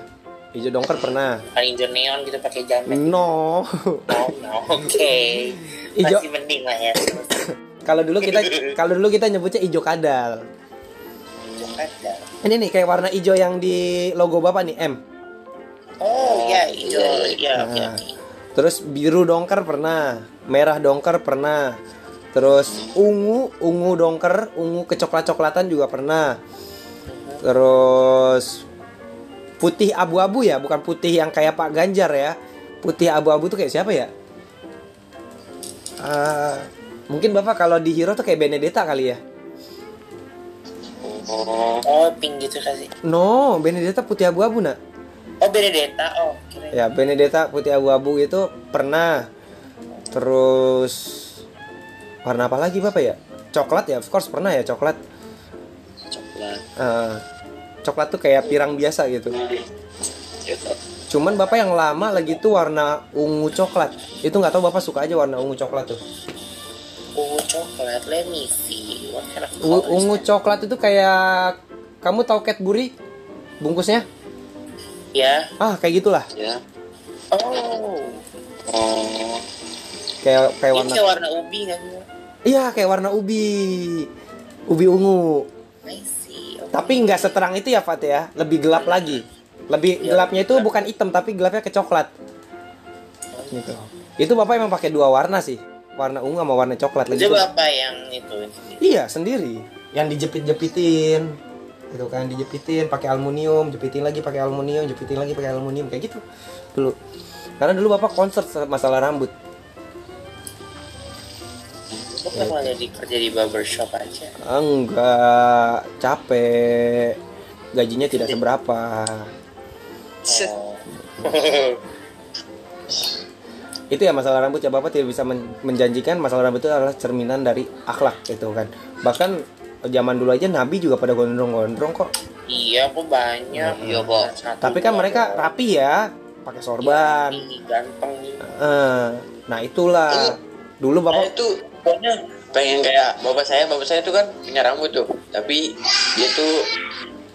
hijau dongker pernah. Paling hijau neon gitu pakai jamet. No. Oh no oke. (laughs) Hijau- masih mending lah ya. (laughs) Kalau dulu kita (laughs) kalau dulu kita nyebutnya hijau kadal. Hijau kadal. Ini nih kayak warna hijau yang di logo bapak nih M. Oh iya hijau iya oke Nah, terus biru dongker pernah merah dongker pernah. Terus ungu ungu dongker ungu kecoklat coklatan juga pernah. Terus putih abu-abu ya bukan putih yang kayak Pak Ganjar ya putih abu-abu tuh kayak siapa ya Ah, mungkin bapak kalau di Hero tuh kayak Benedetta kali ya Oh, pink gitu kasih. No, Benedetta putih abu-abu nak. Oh, Benedetta. Oh, kira. Ya, Benedetta putih abu-abu itu pernah. Terus warna apa lagi Bapak ya? Coklat ya, of course pernah ya coklat. coklat. Eh, coklat tuh kayak pirang biasa gitu. Cuman Bapak yang lama lagi tuh warna ungu coklat. Itu nggak tahu Bapak suka aja warna ungu coklat tuh. Ungu coklat, let me see. What kind of color ungu coklat itu kayak kamu tahu Cadbury bungkusnya? Ya. Ah, kayak gitulah. Ya. Oh. Oh, Kayak kayak warna kayak warna ubi sih? Iya, kayak warna ubi. Ubi ungu. Okay. Tapi nggak seterang itu ya, Fat ya. Lebih gelap lagi. Lebih Iya. gelapnya itu bukan hitam tapi gelapnya ke coklat. Gitu. Itu Bapak emang pakai dua warna sih. Warna ungu sama warna coklat lagi. Itu bapak yang itu. Iya, sendiri. Yang dijepit-jepitin. Gitu kan, dijepitin pakai aluminium, jepitin lagi pakai aluminium, jepitin lagi pakai aluminium kayak gitu. Dulu. Karena dulu Bapak concert masalah rambut. Kan malah jadi kerja di barbershop aja. Enggak, capek. Gajinya tidak seberapa. Oh. (laughs) Itu ya masalah rambut ya Bapak tidak bisa men- menjanjikan masalah rambut itu adalah cerminan dari akhlak gitu kan. Bahkan zaman dulu aja Nabi juga pada gondrong-gondrong kok. iya, aku banyak. Iya, Pak. Satu Tapi kan mereka rapi ya, pakai sorban. Ih, ganteng nah itulah. Dulu Bapak tuh pokoknya pengen kayak bapak saya, bapak saya tuh kan punya rambut tuh, tapi dia tuh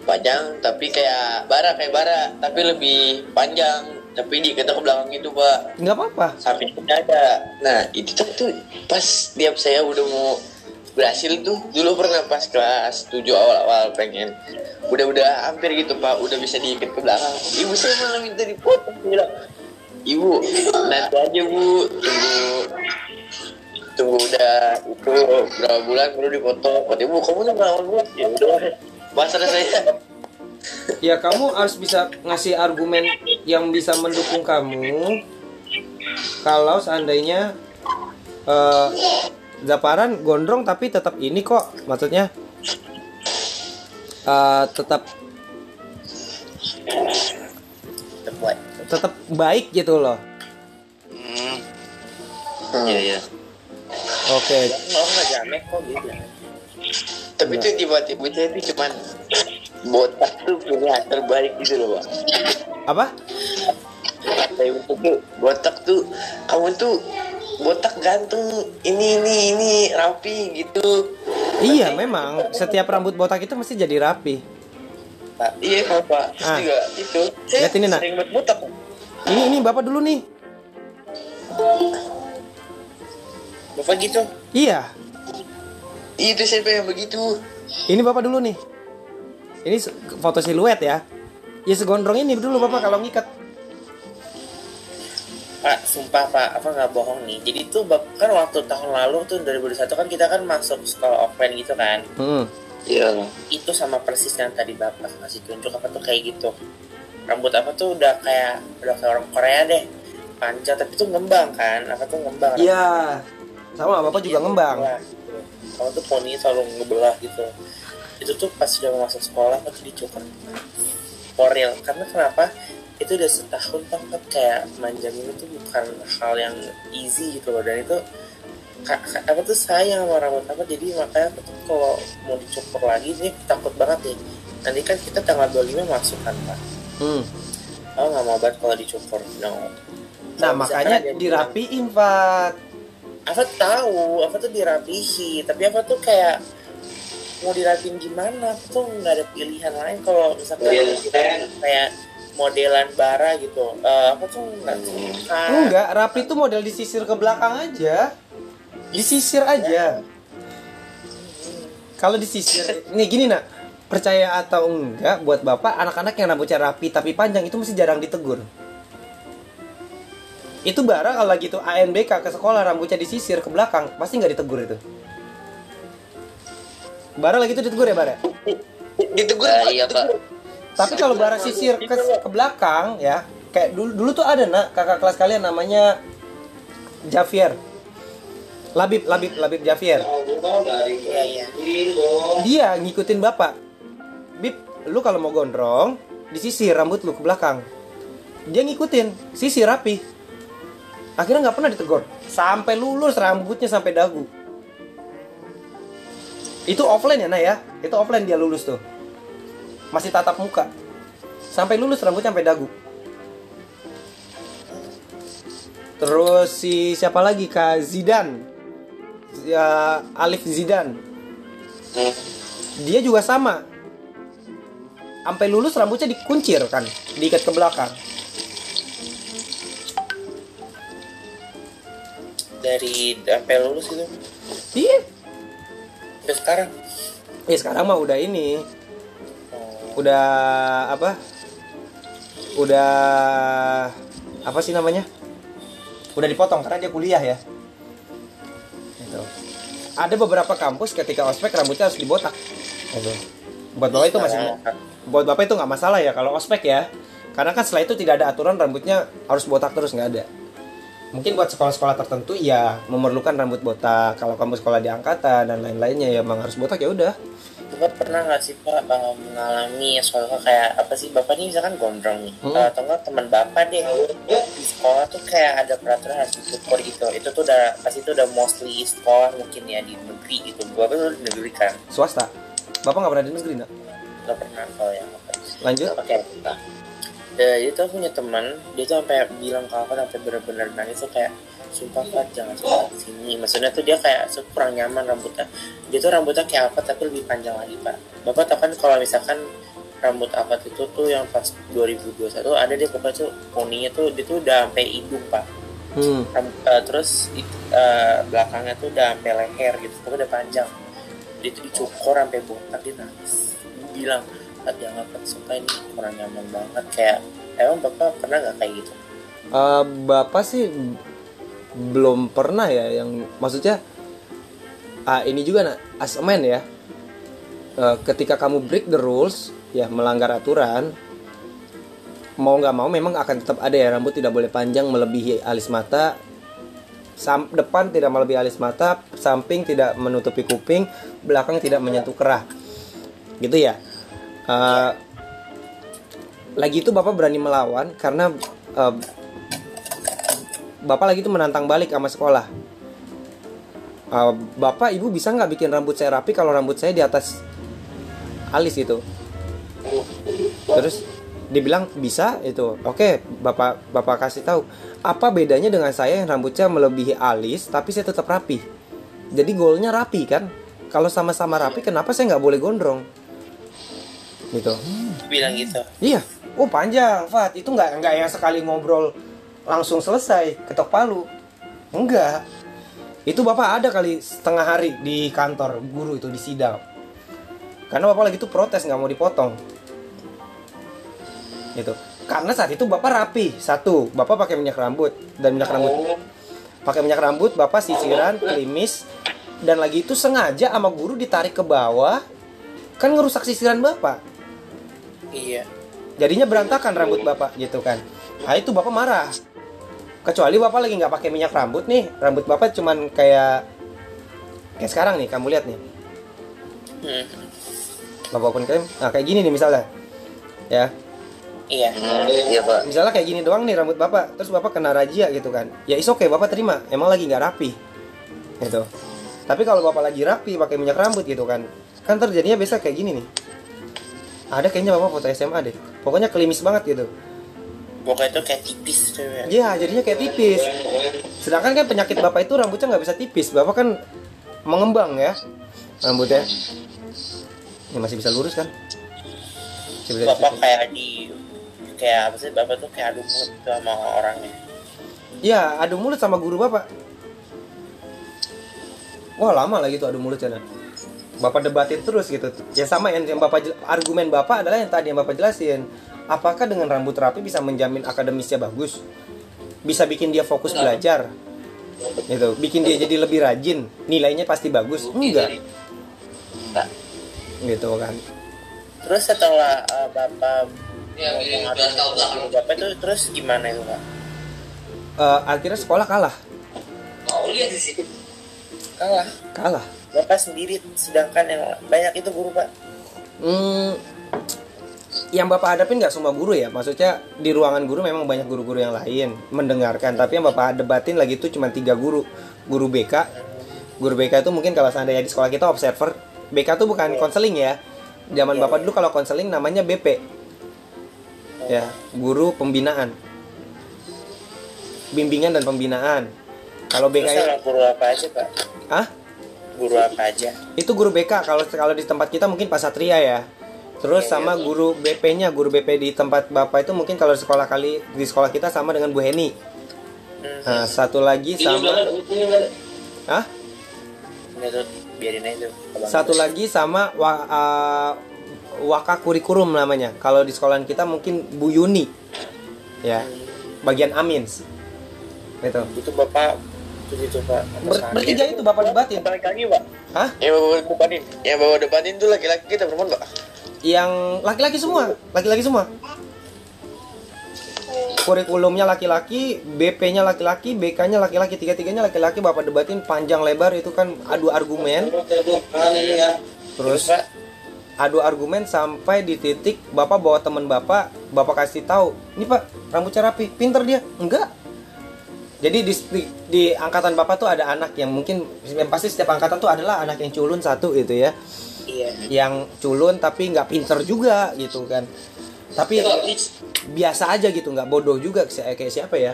panjang tapi kayak bara kayak bara, tapi lebih panjang, tapi diketok ke belakang gitu pak, nggak apa-apa. samping ada. Nah itu tuh, tuh pas tiap saya udah mau berhasil tuh dulu pernah pas kelas 7 awal-awal pengen. Udah udah hampir gitu pak. Udah bisa diikat ke belakang. Ibu saya malah minta dipotong bilang ibu nanti aja bu. Tunggu tunggu udah itu berapa bulan baru dipotong kata ibu kamu tuh ngelawan bu ya udah pasrah saya Ya kamu harus bisa ngasih argumen yang bisa mendukung kamu. Kalau seandainya eh Zaparan gondrong tapi tetap ini kok, maksudnya eh, tetap tetap baik gitu loh. Hmm. Iya, iya. Oke, Nggak nggak jamet kok gitu. tapi tuh tiba-tiba tuh cuman botak tuh pilihan terbaik gitu loh pak apa? ibu tuh botak tuh kamu tuh botak ganteng ini ini ini rapi gitu Iya, memang setiap rambut botak itu mesti jadi rapi. iya bapak Terus Ah. juga itu Lihat ini, Nak. sering buat botak Ini ini Bapak dulu nih. Bapak gitu. Iya, itu saya pengen begitu ini Bapak dulu nih. Ini foto siluet ya. Ya segondrong ini dulu Bapak kalau ngikat. Pak, sumpah Pak, apa nggak bohong nih. Jadi tuh kan waktu tahun lalu tuh 2021 kan kita kan masuk sekolah offline gitu kan. Hmm. Iya. Itu sama persis yang tadi Bapak kasih tunjuk apa tuh kayak gitu. Rambut apa tuh udah kayak udah kayak orang Korea deh. Panjang tapi tuh ngembang kan. Apa tuh ngembang. Iya. Sama Bapak juga ngembang. Kamu tuh poni selalu ngebelah gitu. Itu tuh pas udah masuk sekolah tuh dicukur. For real. Karena kenapa? Itu udah setahun banget kayak manjang ini tuh bukan hal yang easy gitu loh. Dan itu apa tuh sayang sama rambut apa jadi makanya aku tuh kalau mau dicukur lagi ini takut banget nih nanti kan kita tanggal 25 masuk kan pak Hmm. oh nggak mau banget kalau dicukur no Nah, Kalau misalkan makanya dirapiin, Pak. Apa tahu apa tuh dirapihi tapi apa tuh kayak mau dirapiin gimana aku tuh nggak ada pilihan lain kalau misalkan Iya. kita kayak modelan bara gitu Eh, apa tuh nggak suka Enggak, rapi itu model disisir ke belakang aja. Disisir aja. Kalau disisir, nih gini nak, percaya atau enggak buat bapak anak-anak yang rambutnya rapi tapi panjang itu mesti jarang ditegur. Itu bara kalau lagi tuh ANBK ke sekolah rambutnya disisir ke belakang pasti nggak ditegur itu. Bara lagi itu ditegur ya bara. ditegur Pak, iya, Pak. Tapi kalau bara sisir ke, ke belakang ya, kayak dulu dulu tuh ada nak kakak kelas kalian namanya Javier. Labib, Labib, Labib Javier. iya iya Dia ngikutin bapak. lu kalau mau gondrong disisir rambut lu ke belakang dia ngikutin sisir rapi akhirnya nggak pernah ditegur. Sampai lulus rambutnya sampai dagu. Itu offline ya nah ya? Itu offline dia lulus tuh. Masih tatap muka. Sampai lulus rambutnya sampai dagu. Terus si siapa lagi? Kak Zidan. Ya Alif Zidan. Dia juga sama. Sampai lulus rambutnya dikuncir kan diikat ke belakang dari sampai lulus itu? Iya. Sampai sekarang? Eh sekarang mah udah ini. Oh, udah apa? Udah apa sih namanya? Udah dipotong karena dia kuliah ya. Gitu. ada beberapa kampus ketika ospek rambutnya harus dibotak. Gitu. buat bapak itu masih buat bapak itu nggak masalah ya kalau ospek ya. Karena kan setelah itu tidak ada aturan rambutnya harus botak terus nggak ada mungkin buat sekolah-sekolah tertentu ya memerlukan rambut botak. Kalau kamu sekolah di angkatan dan lain-lainnya ya emang harus botak ya udah. Bapak pernah nggak sih Pak mengalami soalnya kayak apa sih? Bapak ini misalkan gondrong nih. Hmm. atau enggak teman Bapak deh. Di sekolah tuh kayak ada peraturan harus dicukur gitu. Itu tuh udah pasti itu udah mostly sekolah mungkin ya di negeri gitu. Bapak tuh di negeri kan. Swasta? Bapak nggak pernah di negeri nak? Nggak pernah kalau yang apa. Lanjut. Oke. Nah, ya, itu aku punya teman, dia tuh sampai bilang ke aku sampai bener-bener nangis tuh kayak sumpah Fat jangan suka sini. Maksudnya tuh dia kayak kurang nyaman rambutnya. Dia tuh rambutnya kayak apa tapi lebih panjang lagi pak. Bapak tahu kan kalau misalkan rambut apa itu tuh yang pas 2021 ada dia pokoknya tuh poninya tuh dia tuh udah sampai hidung pak. hmm. Eh, terus eh, belakangnya tuh udah sampai leher gitu, pokoknya udah panjang. Dia tuh dicukur sampai botak dia nangis. Dia bilang, Jangan Fat suka ini kurang nyaman banget. Kayak emang bapak pernah nggak kayak gitu? Eh, bapak sih belum pernah ya yang maksudnya ah, ini juga nak as a man ya. Eh, ketika kamu break the rules ya melanggar aturan mau nggak mau memang akan tetap ada ya. Rambut tidak boleh panjang melebihi alis mata. Sam, depan tidak melebihi alis mata samping tidak menutupi kuping belakang tidak menyentuh kerah. Gitu ya Eh, lagi itu bapak berani melawan karena eh, bapak lagi itu menantang balik sama sekolah. Eh, bapak ibu bisa nggak bikin rambut saya rapi kalau rambut saya di atas alis itu? Terus dibilang bisa itu. Oke bapak bapak kasih tahu apa bedanya dengan saya yang rambutnya melebihi alis tapi saya tetap rapi? Jadi goalnya rapi kan? Kalau sama-sama rapi kenapa saya nggak boleh gondrong gitu Bilang gitu. Iya. Oh panjang, Fat. Itu nggak nggak yang sekali ngobrol langsung selesai ketok palu. Enggak. Itu bapak ada kali setengah hari di kantor guru itu di sidang. Karena bapak lagi tuh protes nggak mau dipotong. Gitu. Karena saat itu bapak rapi. Satu, bapak pakai minyak rambut dan minyak rambut pakai minyak rambut, bapak sisiran, klimis, dan lagi itu sengaja sama guru ditarik ke bawah, kan ngerusak sisiran bapak Iya. jadinya berantakan rambut bapak gitu kan. Nah itu bapak marah. Kecuali bapak lagi nggak pakai minyak rambut nih. Rambut bapak cuman kayak kayak sekarang nih kamu lihat nih. Hmm. bapak pun kayak nah kayak gini nih misalnya. Ya. Iya. Iya pak. misalnya kayak gini doang nih rambut bapak. Terus bapak kena razia gitu kan. Ya is oke bapak terima. Emang lagi nggak rapi. Gitu. Tapi kalau bapak lagi rapi pakai minyak rambut gitu kan. Kan terjadinya biasa kayak gini nih ada kayaknya bapak foto SMA deh pokoknya kelimis banget gitu Pokoknya itu kayak tipis tuh ya. Iya, jadinya kayak tipis. Sedangkan kan penyakit bapak itu rambutnya nggak bisa tipis. Bapak kan mengembang ya rambutnya. Ini masih bisa lurus kan? Bisa Bapak kayak di kayak apa sih bapak tuh kayak adu mulut tuh sama orangnya. Iya, adu mulut sama guru bapak. Wah lama lagi tuh adu mulut ya. Nak. Bapak debatin terus gitu. Ya sama yang, yang bapak argumen bapak adalah yang tadi yang bapak jelasin. Apakah dengan rambut rapi bisa menjamin akademisnya bagus? Bisa bikin dia fokus belajar? Gitu. Bikin dia jadi lebih rajin? Nilainya pasti bagus? Enggak. Enggak. Gitu kan. Terus setelah uh, bapak adu mulut sama bapak itu terus gimana itu pak? Eh, akhirnya sekolah kalah. Kalah. Kalah. Bapak sendiri sedangkan yang banyak itu guru pak. Hmm, yang bapak hadapin nggak semua guru ya? Maksudnya di ruangan guru memang banyak guru-guru yang lain mendengarkan tapi yang bapak debatin lagi itu cuma tiga guru. Guru BK guru BK itu mungkin kalau seandainya di sekolah kita observer BK itu bukan konseling ya. Zaman bapak dulu kalau konseling namanya BP ya guru pembinaan. Bimbingan dan pembinaan. Kalau BK Terus guru apa aja pak? ah Guru apa aja? itu guru BK kalau kalau di tempat kita mungkin Pak Satria ya. Terus sama guru BP-nya guru BP di tempat bapak itu mungkin kalau di sekolah kali di sekolah kita sama dengan Bu Heni. Nah, satu lagi sama ah biarin aja satu lagi sama wa, uh, waka kurikulum namanya. Kalau di sekolahan kita mungkin Bu Yuni. Ya bagian Amins. Itu Itu bapak itu gitu pak. Ber- bertiga itu bapak debatin? Balik lagi pak. Hah? Yang bawa depanin, yang bawa depanin tuh laki-laki kita perempuan pak. yang laki-laki semua? Laki-laki semua? Kurikulumnya laki-laki BP-nya laki-laki BK-nya laki-laki. Tiga-tiganya laki-laki bapak debatin panjang lebar itu kan adu argumen. Terus adu argumen sampai di titik bapak bawa teman bapak bapak kasih tahu ini pak rambutnya rapi pinter dia. Enggak jadi di, di, di angkatan bapak tuh ada anak yang mungkin yang pasti setiap angkatan tuh adalah anak yang culun satu gitu ya iya. yang culun tapi nggak pinter juga gitu kan tapi biasa aja gitu nggak bodoh juga kayak kayak siapa ya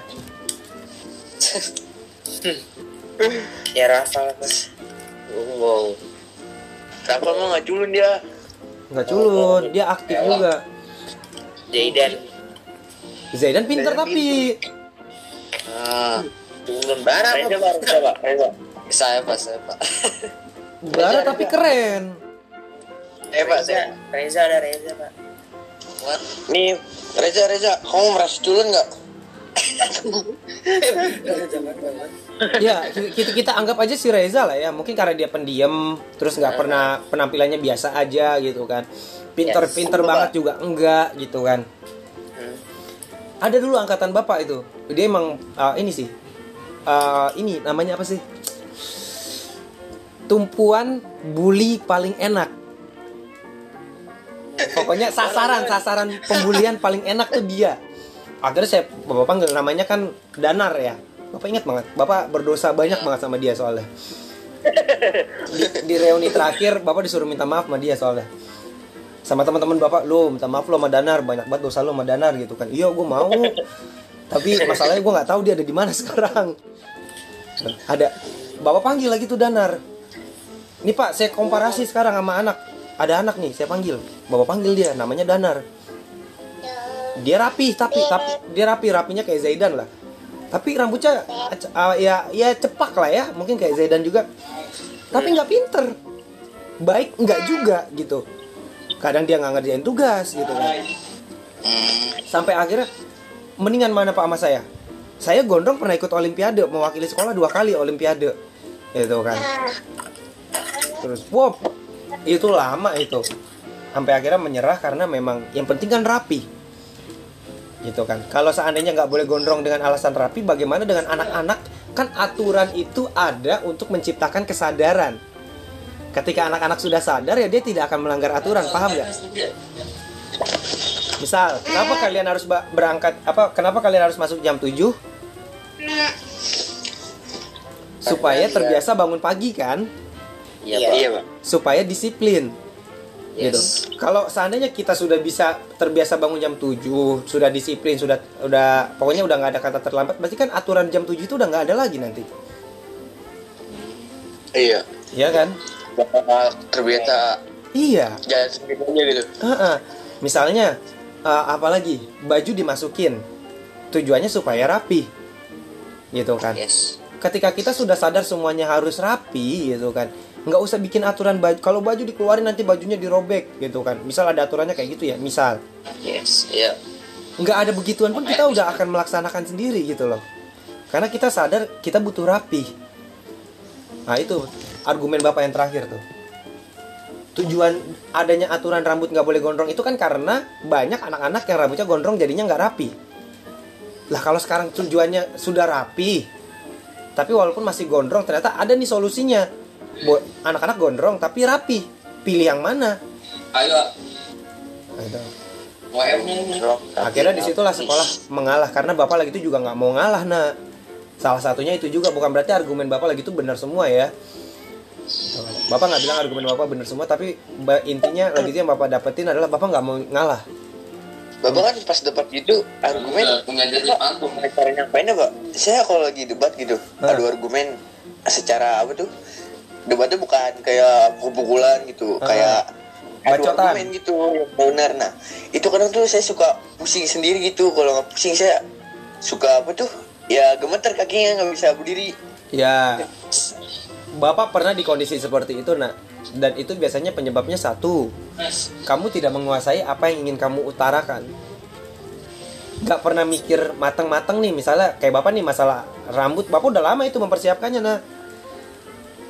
Ya Rafa pak. Wow. Rafa mah nggak culun dia. nggak culun dia aktif juga Jaidan. Zaidan pinter tapi Ah. Turun barang Reza pak. pak, Reza pak, Reza. Saya pak, saya pak. (laughs) Bara tapi keren Eh pak, Reza, saya. Reza ada Reza pak. What? Nih, Reza, Reza, kamu merasa culun nggak? (laughs) ya kita kita anggap aja si Reza lah ya mungkin karena dia pendiam terus nggak pernah penampilannya biasa aja gitu kan pinter Yes. pinter banget juga enggak gitu kan. Ada dulu angkatan bapak itu. Dia emang uh, ini sih. Uh, ini namanya apa sih? Tumpuan bully paling enak. Pokoknya sasaran sasaran pembulian paling enak tuh dia. Akhirnya saya bapak panggil namanya kan danar ya. Bapak ingat banget? Bapak berdosa banyak banget sama dia soalnya. Di, di reuni terakhir bapak disuruh minta maaf sama dia soalnya sama teman-teman bapak lo minta maaf lo sama danar banyak banget dosa lo sama danar gitu kan. Iya gue mau. Tapi masalahnya gue nggak tahu dia ada di mana (laughs) sekarang. Ada bapak panggil lagi tuh danar. Ini pak saya komparasi sekarang sama anak. Ada anak nih saya panggil. Bapak panggil dia namanya danar. Dia rapi tapi tapi dia rapi rapinya kayak Zaidan lah. Tapi rambutnya uh, ya ya cepak lah ya mungkin kayak Zaidan juga. Tapi nggak pinter. Baik nggak juga gitu kadang dia nggak ngerjain tugas gitu kan. Sampai akhirnya mendingan mana pak sama saya? Saya gondrong pernah ikut olimpiade mewakili sekolah dua kali olimpiade gitu kan. Terus wow itu lama itu. Sampai akhirnya menyerah karena memang yang penting kan rapi gitu kan. Kalau seandainya nggak boleh gondrong dengan alasan rapi bagaimana dengan anak-anak? Kan aturan itu ada untuk menciptakan kesadaran ketika anak-anak sudah sadar ya dia tidak akan melanggar aturan paham nggak misal kenapa kalian harus berangkat apa kenapa kalian harus masuk jam 7 supaya terbiasa bangun pagi kan Iya Iya. pak. Iya pak. supaya disiplin gitu. Yes. Kalau seandainya kita sudah bisa terbiasa bangun jam 7, sudah disiplin, sudah udah pokoknya udah nggak ada kata terlambat, berarti kan aturan jam 7 itu udah nggak ada lagi nanti. Iya. Iya kan? Bakal terbiasa Iya. jalan sendiri aja gitu. Heeh. Misalnya eh, apa lagi? Baju dimasukin. Tujuannya supaya rapi. Gitu kan. Yes. Ketika kita sudah sadar semuanya harus rapi gitu kan. Nggak usah bikin aturan baju. Kalau baju dikeluarin nanti bajunya dirobek gitu kan. Misal ada aturannya kayak gitu ya. Misal Yes. Iya. nggak ada begituan pun kita udah akan melaksanakan sendiri gitu loh karena kita sadar kita butuh rapi nah itu argumen bapak yang terakhir tuh. Tujuan adanya aturan rambut nggak boleh gondrong itu kan karena banyak anak-anak yang rambutnya gondrong jadinya nggak rapi. Lah kalau sekarang tujuannya sudah rapi tapi walaupun masih gondrong ternyata ada nih solusinya. Bo- anak-anak gondrong tapi rapi. Pilih yang mana? Ayo. Akhirnya di situlah sekolah mengalah karena bapak lagi itu juga nggak mau ngalah nah salah satunya itu juga bukan berarti argumen bapak lagi itu benar semua ya bapak nggak bilang argumen bapak benar semua tapi intinya lagi yang bapak dapetin adalah bapak nggak mau ngalah Bapak kan pas debat gitu argumen pengajar Jepang tuh. cara nyampainnya pak saya kalau lagi debat gitu Hah. adu argumen secara apa tuh debatnya bukan kayak pukul-pukulan gitu Hah. kayak adu Bacotan. argumen gitu yang benar nah itu kadang tuh saya suka pusing sendiri gitu kalau nggak pusing saya suka apa tuh ya gemeter kakinya nggak bisa berdiri ya bapak pernah di kondisi seperti itu nak? Dan itu biasanya penyebabnya satu. Kamu tidak menguasai apa yang ingin kamu utarakan. Nggak pernah mikir matang-matang nih misalnya kayak bapak nih masalah rambut. Bapak udah lama itu mempersiapkannya nah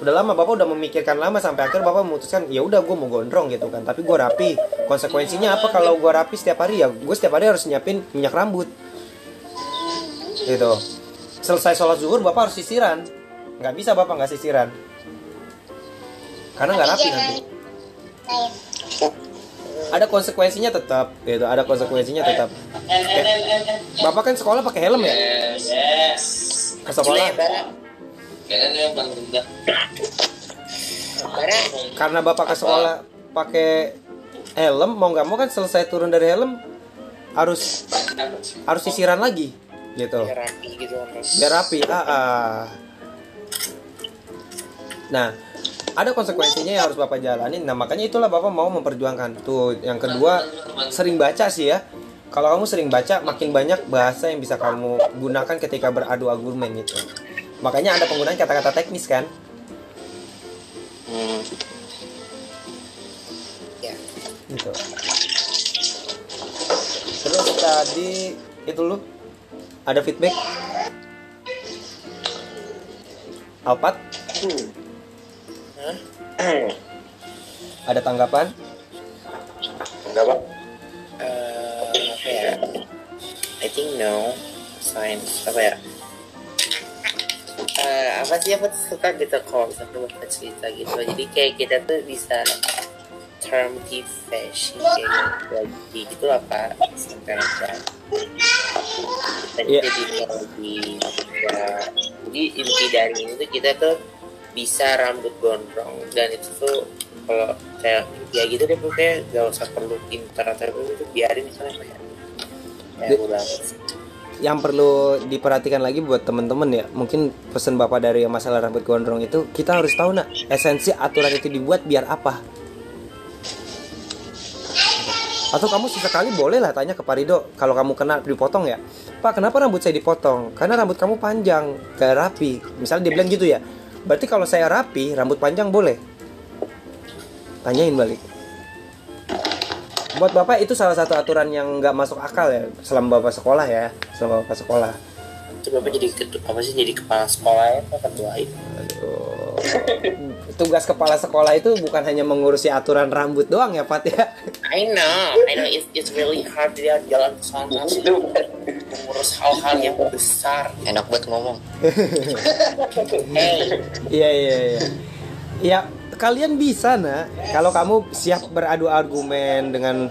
udah lama bapak udah memikirkan lama sampai akhir bapak memutuskan ya udah gue mau gondrong gitu kan. Tapi gue rapi. Konsekuensinya apa? Kalau gue rapi setiap hari ya gue setiap hari harus nyiapin minyak rambut. Gitu. Selesai sholat zuhur bapak harus sisiran nggak bisa bapak nggak sisiran. Karena nggak rapi nanti. ada konsekuensinya tetap gitu. Ada konsekuensinya tetap. Kayak- bapak kan sekolah pakai helm ya? Ke sekolah. Rendah. karena bapak ke sekolah pakai helm mau nggak mau kan selesai turun dari helm harus harus sisiran lagi gitu. Biar rapi gitu biar rapi ah, ah. Nah ada konsekuensinya yang harus bapak jalanin. Nah makanya itulah bapak mau memperjuangkan. Tuh yang kedua sering baca sih ya. Kalau kamu sering baca makin banyak bahasa yang bisa kamu gunakan ketika beradu argumen gitu. Makanya ada penggunaan kata-kata teknis kan? Hmm. ya. Gitu. Terus tadi itu lu? Ada feedback? Alpat ada tanggapan? Enggak pak. Eh apa ya I think no. Science apa ya? Eh, apa sih apa tuh suka gitu kalau misalnya bapak cerita gitu. Jadi kayak kita tuh bisa term di fashion kayak gitu. Lagi gitu lah pak. Sampai aja. Dan Iya. jadi lebih ya jadi inti dari ini tuh kita tuh bisa rambut gondrong. Dan itu tuh kalau kayak ya gitu deh pokoknya gak usah perlu pintar atau apa itu biarin misalnya kayak ya. Yang perlu diperhatikan lagi buat temen-temen ya mungkin pesan bapak dari masalah rambut gondrong itu kita harus tahu nak esensi aturan itu dibuat biar apa? Atau kamu sesekali boleh lah tanya ke Pak Rido kalau kamu kena dipotong ya. Pak kenapa rambut saya dipotong? Karena rambut kamu panjang gak rapi. Misalnya dia bilang gitu ya berarti kalau saya rapi rambut panjang boleh? Tanyain balik. Buat bapak itu salah satu aturan yang nggak masuk akal ya selama bapak sekolah ya selama bapak sekolah. Itu bapak jadi apa sih jadi kepala sekolah ya pak Aduh. tugas kepala sekolah itu bukan hanya mengurusi aturan rambut doang ya Pat ya I know I know. It's, it's really hard dia jalan ke sana. Mengurus hal-hal yang besar. Enak banget ngomong. (laughs) hey. Iya iya iya. Ya kalian bisa nah kalau kamu siap beradu argumen dengan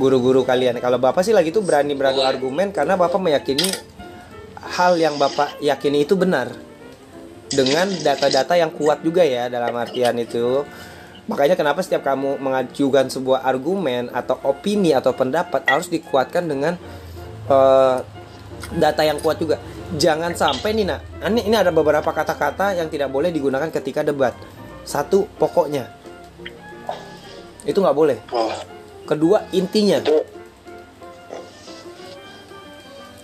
guru-guru kalian. Kalau bapak sih lagi tuh berani beradu argumen karena bapak meyakini hal yang bapak yakini itu benar. Dengan data-data yang kuat juga ya dalam artian itu makanya kenapa setiap kamu mengajukan sebuah argumen atau opini atau pendapat harus dikuatkan dengan eh, data yang kuat juga. Jangan sampai nih nak. Ini, ini ada beberapa kata-kata yang tidak boleh digunakan ketika debat. Satu pokoknya. Itu nggak boleh. Kedua intinya.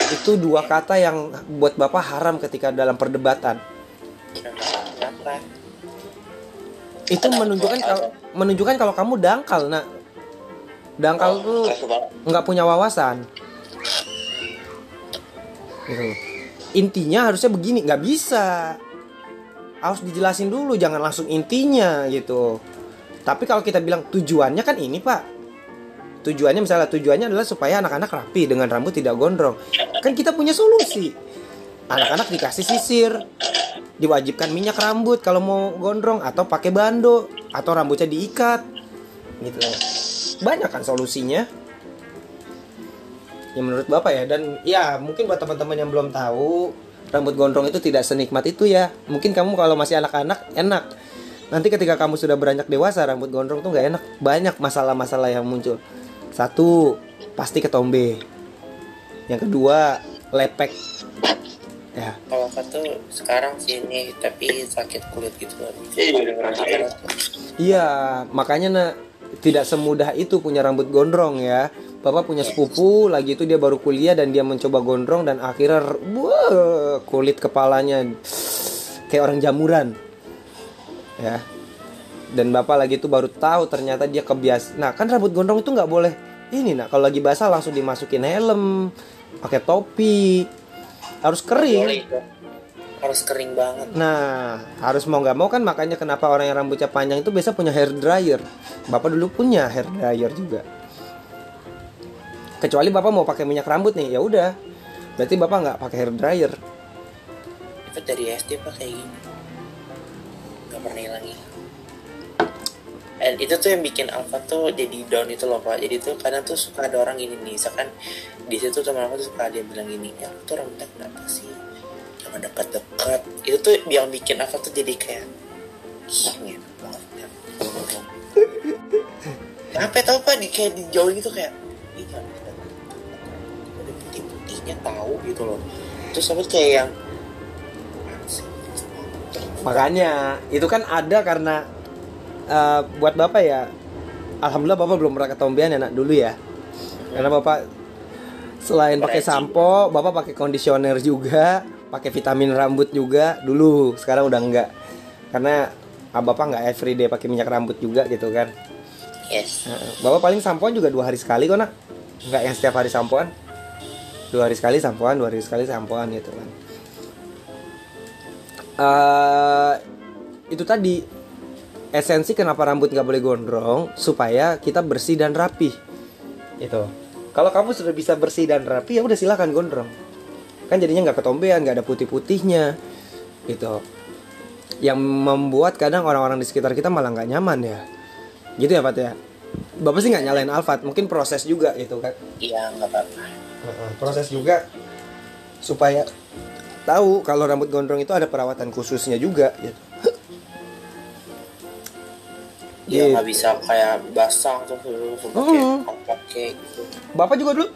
Itu dua kata yang buat bapak haram ketika dalam perdebatan itu menunjukkan kalau menunjukkan kalau kamu dangkal nak. Dangkal tuh keras kepala nggak punya wawasan. Gitu. intinya harusnya begini nggak bisa. Harus dijelasin dulu jangan langsung intinya gitu. Tapi kalau kita bilang tujuannya kan ini pak. Tujuannya misalnya tujuannya adalah supaya anak-anak rapi dengan rambut tidak gondrong. Kan kita punya solusi anak-anak dikasih sisir. Diwajibkan minyak rambut kalau mau gondrong atau pakai bando atau rambutnya diikat gitu. Banyak kan solusinya. Ya menurut bapak ya dan ya mungkin buat teman-teman yang belum tahu rambut gondrong itu tidak senikmat itu ya. Mungkin kamu kalau masih anak-anak enak. Nanti ketika kamu sudah beranjak dewasa rambut gondrong tuh nggak enak. Banyak masalah-masalah yang muncul. Satu pasti ketombe. Yang kedua lepek ya Kalau apa tuh sekarang sih ini tapi sakit kulit gitu kan. Iya, ngerasain. Iya, makanya nak tidak semudah itu punya rambut gondrong ya. Bapak punya sepupu, lagi itu dia baru kuliah dan dia mencoba gondrong dan akhirnya wah, kulit kepalanya kayak orang jamuran. Ya. Dan Bapak lagi itu baru tahu ternyata dia kebias. Nah, kan rambut gondrong itu nggak boleh ini nak kalau lagi basah langsung dimasukin helm, pakai topi. Harus kering. Harus kering banget. Nah, harus mau nggak mau kan makanya kenapa orang yang rambutnya panjang itu biasa punya hair dryer. Bapak dulu punya hair dryer juga. Kecuali bapak mau pakai minyak rambut nih, ya udah. Berarti bapak nggak pakai hair dryer. Itu dari SD pak kayak gini. Gak pernah hilang hilang. Dan itu tuh yang bikin Alfa tuh jadi down itu loh pak. Jadi tuh kadang tuh suka ada orang gini nih. Misalkan di situ teman aku tuh suka dia bilang gini, ya aku tuh rambutnya kenapa sih? Jangan dekat-dekat. Itu tuh yang bikin Alfa tuh jadi kayak Ih, banget ya. Kenapa tau pak di kayak dijauh gitu kayak dekat-dekat. Ada putih-putihnya tahu gitu loh. Terus aku kayak yang? Makanya itu kan ada karena eh, buat bapak ya. Alhamdulillah bapak belum pernah ketombean ya nak dulu ya. Karena bapak selain pakai sampo, bapak pakai kondisioner juga, pakai vitamin rambut juga dulu. Sekarang udah enggak. Karena ah, bapak nggak everyday pakai minyak rambut juga gitu kan. Yes. Bapak paling sampoan juga dua hari sekali kok nak. Nggak yang setiap hari sampoan. Dua hari sekali sampoan, dua hari sekali sampoan gitu kan. eh itu tadi esensi kenapa rambut nggak boleh gondrong supaya kita bersih dan rapi. Itu. Kalau kamu sudah bisa bersih dan rapi ya udah silahkan gondrong. Kan jadinya nggak ketombean, nggak ada putih-putihnya. Gitu. Yang membuat kadang orang-orang di sekitar kita malah nggak nyaman ya. Gitu ya Pat ya. Bapak sih nggak nyalain Alfat, mungkin proses juga gitu kan. Iya nggak apa-apa. Proses juga supaya tahu kalau rambut gondrong itu ada perawatan khususnya juga gitu. Iya. nggak bisa kayak basah tuh tuh tuh pakai pakai gitu. Bapak juga dulu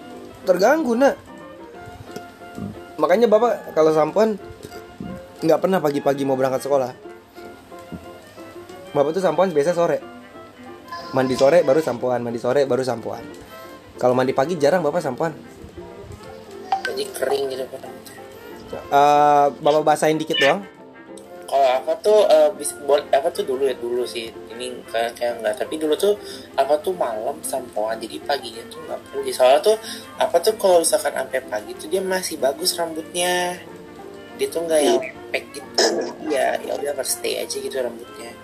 terganggu nak. Makanya bapak kalau sampoan nggak pernah pagi-pagi mau berangkat sekolah. Bapak tuh sampoan biasa sore. Mandi sore baru sampoan, mandi sore baru sampoan. Kalau mandi pagi jarang bapak sampoan. Jadi kering gitu kan. Eh, bapak basahin dikit doang. Kalau apa tuh eh, bis, apa tuh dulu ya dulu sih ini kayak kayak enggak. Tapi dulu tuh apa tuh malam sampoan jadi paginya tuh nggak perlu soalnya tuh apa tuh kalau misalkan sampai pagi tuh dia masih bagus rambutnya. Dia tuh nggak yang pek gitu. Ya ya udah harus stay aja gitu rambutnya.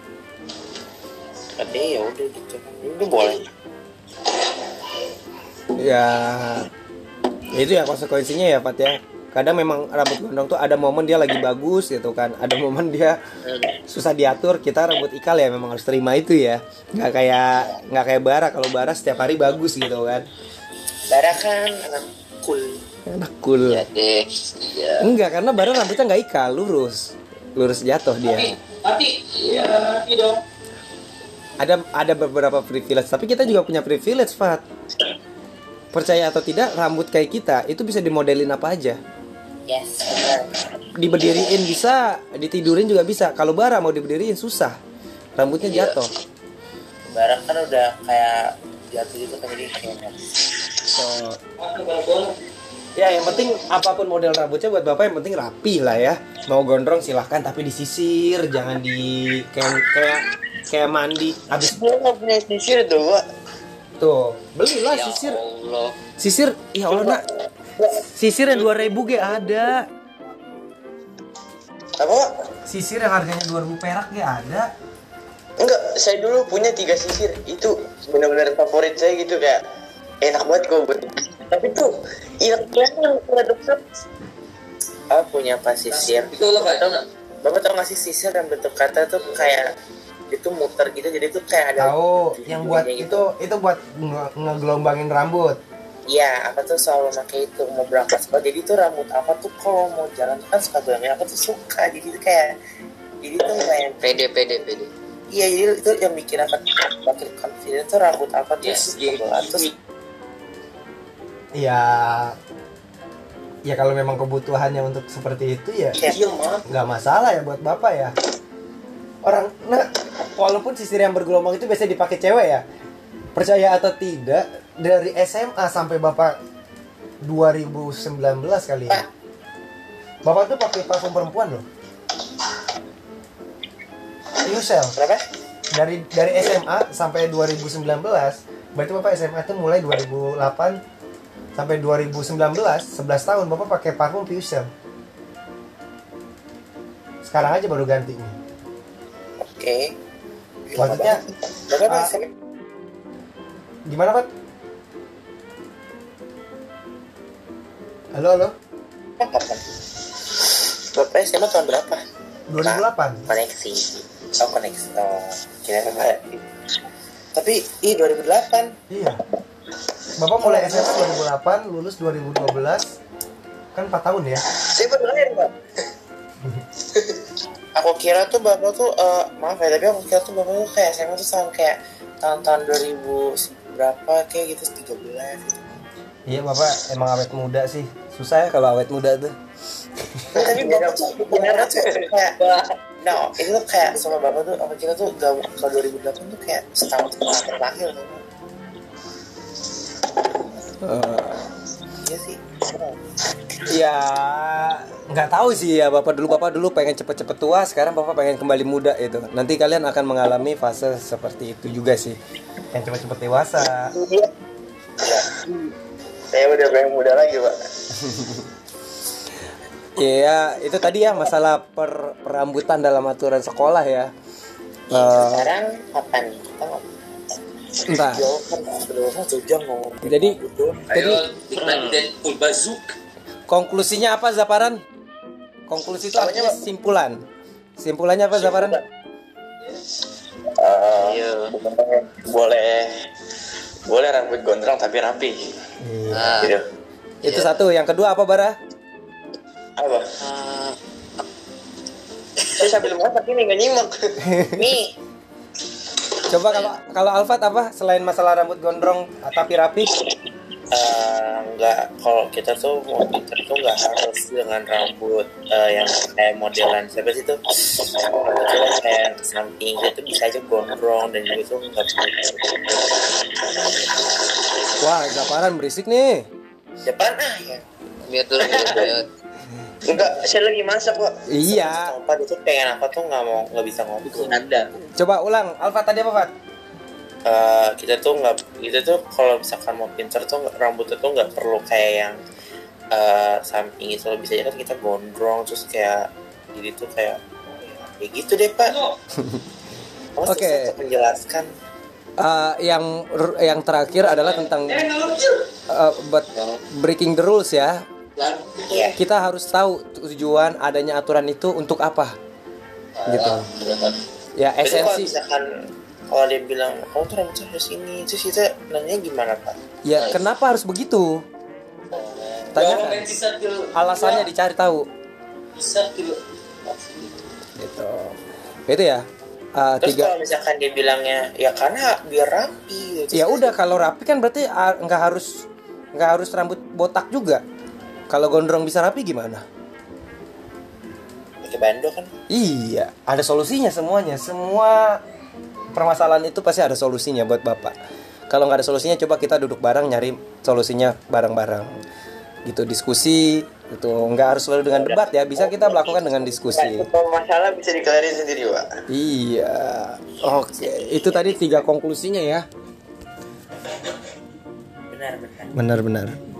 Katanya ya udah gitu. Itu boleh. Ya itu ya konsekuensinya ya Pat ya. Kadang memang rambut gondrong tuh ada momen dia lagi bagus gitu kan. Ada momen dia susah diatur. Kita rambut ikal ya memang harus terima itu ya. Nggak kayak nggak kayak bara. Kalau bara setiap hari bagus gitu kan. Bara kan anak cool Enak cool. Iya deh. Iya. Enggak karena bara rambutnya nggak ikal, lurus. Lurus jatuh dia. Tapi, ya, dong. Ada ada beberapa privilege, tapi kita juga punya privilege, Fat. Percaya atau tidak, rambut kayak kita itu bisa dimodelin apa aja. Yes diberdiriin bisa, ditidurin juga bisa. Kalau bara mau diberdiriin susah. Rambutnya Iya. jatuh. Bara kan udah kayak jatuh gitu kan jadi So, ya yang penting apa pun model rambutnya buat bapak yang penting rapi lah ya. Mau gondrong silahkan tapi disisir, jangan di kayak kayak kayak mandi habis gue nggak punya sisir tuh tuh belilah Ya sisir Allah. sisir ya Allah nak sisir yang 2000 ge ada apa sisir yang harganya 2000 perak ge ada Enggak, saya dulu punya tiga sisir. Itu benar-benar favorit saya gitu kayak enak banget kok buat. Tapi tuh hilang kelihatan produk Ah punya apa sisir? Itu lo nggak? Bapak tau nggak sih sisir yang bentuk kata tuh kayak itu muter gitu jadi tuh kayak ada tahu yang buat bunyinya itu itu buat nge- ngegelombangin rambut Iya, apa tuh selalu pakai itu mau berangkat sekolah. Jadi tuh rambut apa tuh kalau mau jalan tuh kan suka goyang. Aku tuh suka. Jadi tuh kayak jadi tuh kayak pede pede pede iya jadi itu yang bikin aku makin confident tuh rambut apa tuh Yes, sebelah. terus ya ya kalau memang kebutuhannya untuk seperti itu ya kayak iya mah nggak masalah ya buat bapak ya orang nah walaupun sisir yang bergelombang itu biasanya dipakai cewek ya percaya atau tidak dari SMA sampai bapak 2019 kali ya bapak tuh pakai parfum perempuan loh Yusel berapa? dari dari SMA sampai 2019 berarti bapak SMA itu mulai 2008 sampai 2019 11 tahun bapak pakai parfum Fusion sekarang aja baru ganti nih Oke. maksudnya ah, SMA? gimana pak halo halo? Bapak SMA tahun berapa? 2008 Koneksi. Oh koneksi. Oh, kira apa? Tapi ih 2008. iya bapak mulai SMA 2008 lulus 2012 kan 4 tahun ya saya baru lahir pak Aku kira tuh bapak tuh eh, maaf ya tapi aku kira tuh bapak tuh kayak SMA tuh tahun kayak tahun-tahun 2000 berapa kayak gitu 13 gitu. Iya bapak emang awet muda sih. Susah ya kalau awet muda tuh. Tapi bapak tuh beneran tuh kayak no itu tuh kayak sama bapak tuh aku kira tuh gak kalau 2008 tuh kayak setahun setelah terakhir. Tuh. Iya sih. Ya nggak tahu sih ya bapak dulu bapak dulu pengen cepet-cepet tua sekarang bapak pengen kembali muda itu nanti kalian akan mengalami fase seperti itu juga sih. Yang cepet-cepet dewasa saya udah pengen muda lagi pak. (laughs) Iya itu tadi ya masalah per perambutan dalam aturan sekolah ya. Iya, Eh, sekarang kapan? Nih? Entah kan jadi jadi Bazook. konklusinya apa Zaparan konklusi itu artinya simpulan. Simpulannya apa Zaparan iya. boleh boleh rambut gondrong tapi rapi. Iya. gitu. Itu satu. Yang kedua apa Bara? Apa? Saya sambil masak ini nggak nyimak. (laughs) Nih, coba kalau kalau Alfat apa? Selain masalah rambut gondrong tapi rapi? Eh, nggak. Kalau kita tuh mau pinter tuh nggak harus dengan rambut eh, yang kayak modelan siapa sih tuh? Rambutnya kayak samping itu bisa aja gondrong dan juga tuh nggak perlu wah Zaparan berisik nih. Depan ah ya biar dulu biar enggak saya lagi masak kok iya. Tempat itu pengen apa tuh nggak mau nggak bisa ngobrol ada coba ulang Alfat tadi apa Fat? Eh, kita tuh nggak kita tuh kalau misalkan mau pinter tuh nggak- rambutnya tuh nggak perlu kayak yang eh, samping itu. Bisa aja kan kita gondrong terus kayak jadi tuh kayak ya gitu deh pak. (laughs) Oke. susah untuk Eh, yang yang terakhir adalah tentang eh, but breaking the rules ya. Iya. kita harus tahu tujuan adanya aturan itu untuk apa. Gitu. Ya Jadi kalau esensi. kalau dia bilang kamu tuh rambutnya harus ini terus kita nanya gimana pak? Ya kenapa harus begitu? Tanyakan. Alasannya dicari tahu. Bisa gitu. Itu ya Eh, terus tiga kalau misalkan dia bilangnya ya karena biar rapi. Gitu. ya udah kalau rapi kan berarti nggak harus nggak harus rambut botak juga. Kalau gondrong bisa rapi gimana? Pakai bando kan? Iya ada solusinya semuanya. Semua permasalahan itu pasti ada solusinya buat bapak. Kalau nggak ada solusinya coba kita duduk bareng nyari solusinya bareng-bareng. Gitu diskusi itu nggak harus selalu dengan debat ya bisa kita melakukan dengan diskusi. Masalah bisa dikelarin sendiri pak. Iya. Oke itu tadi tiga konklusinya ya. Benar benar. Benar-benar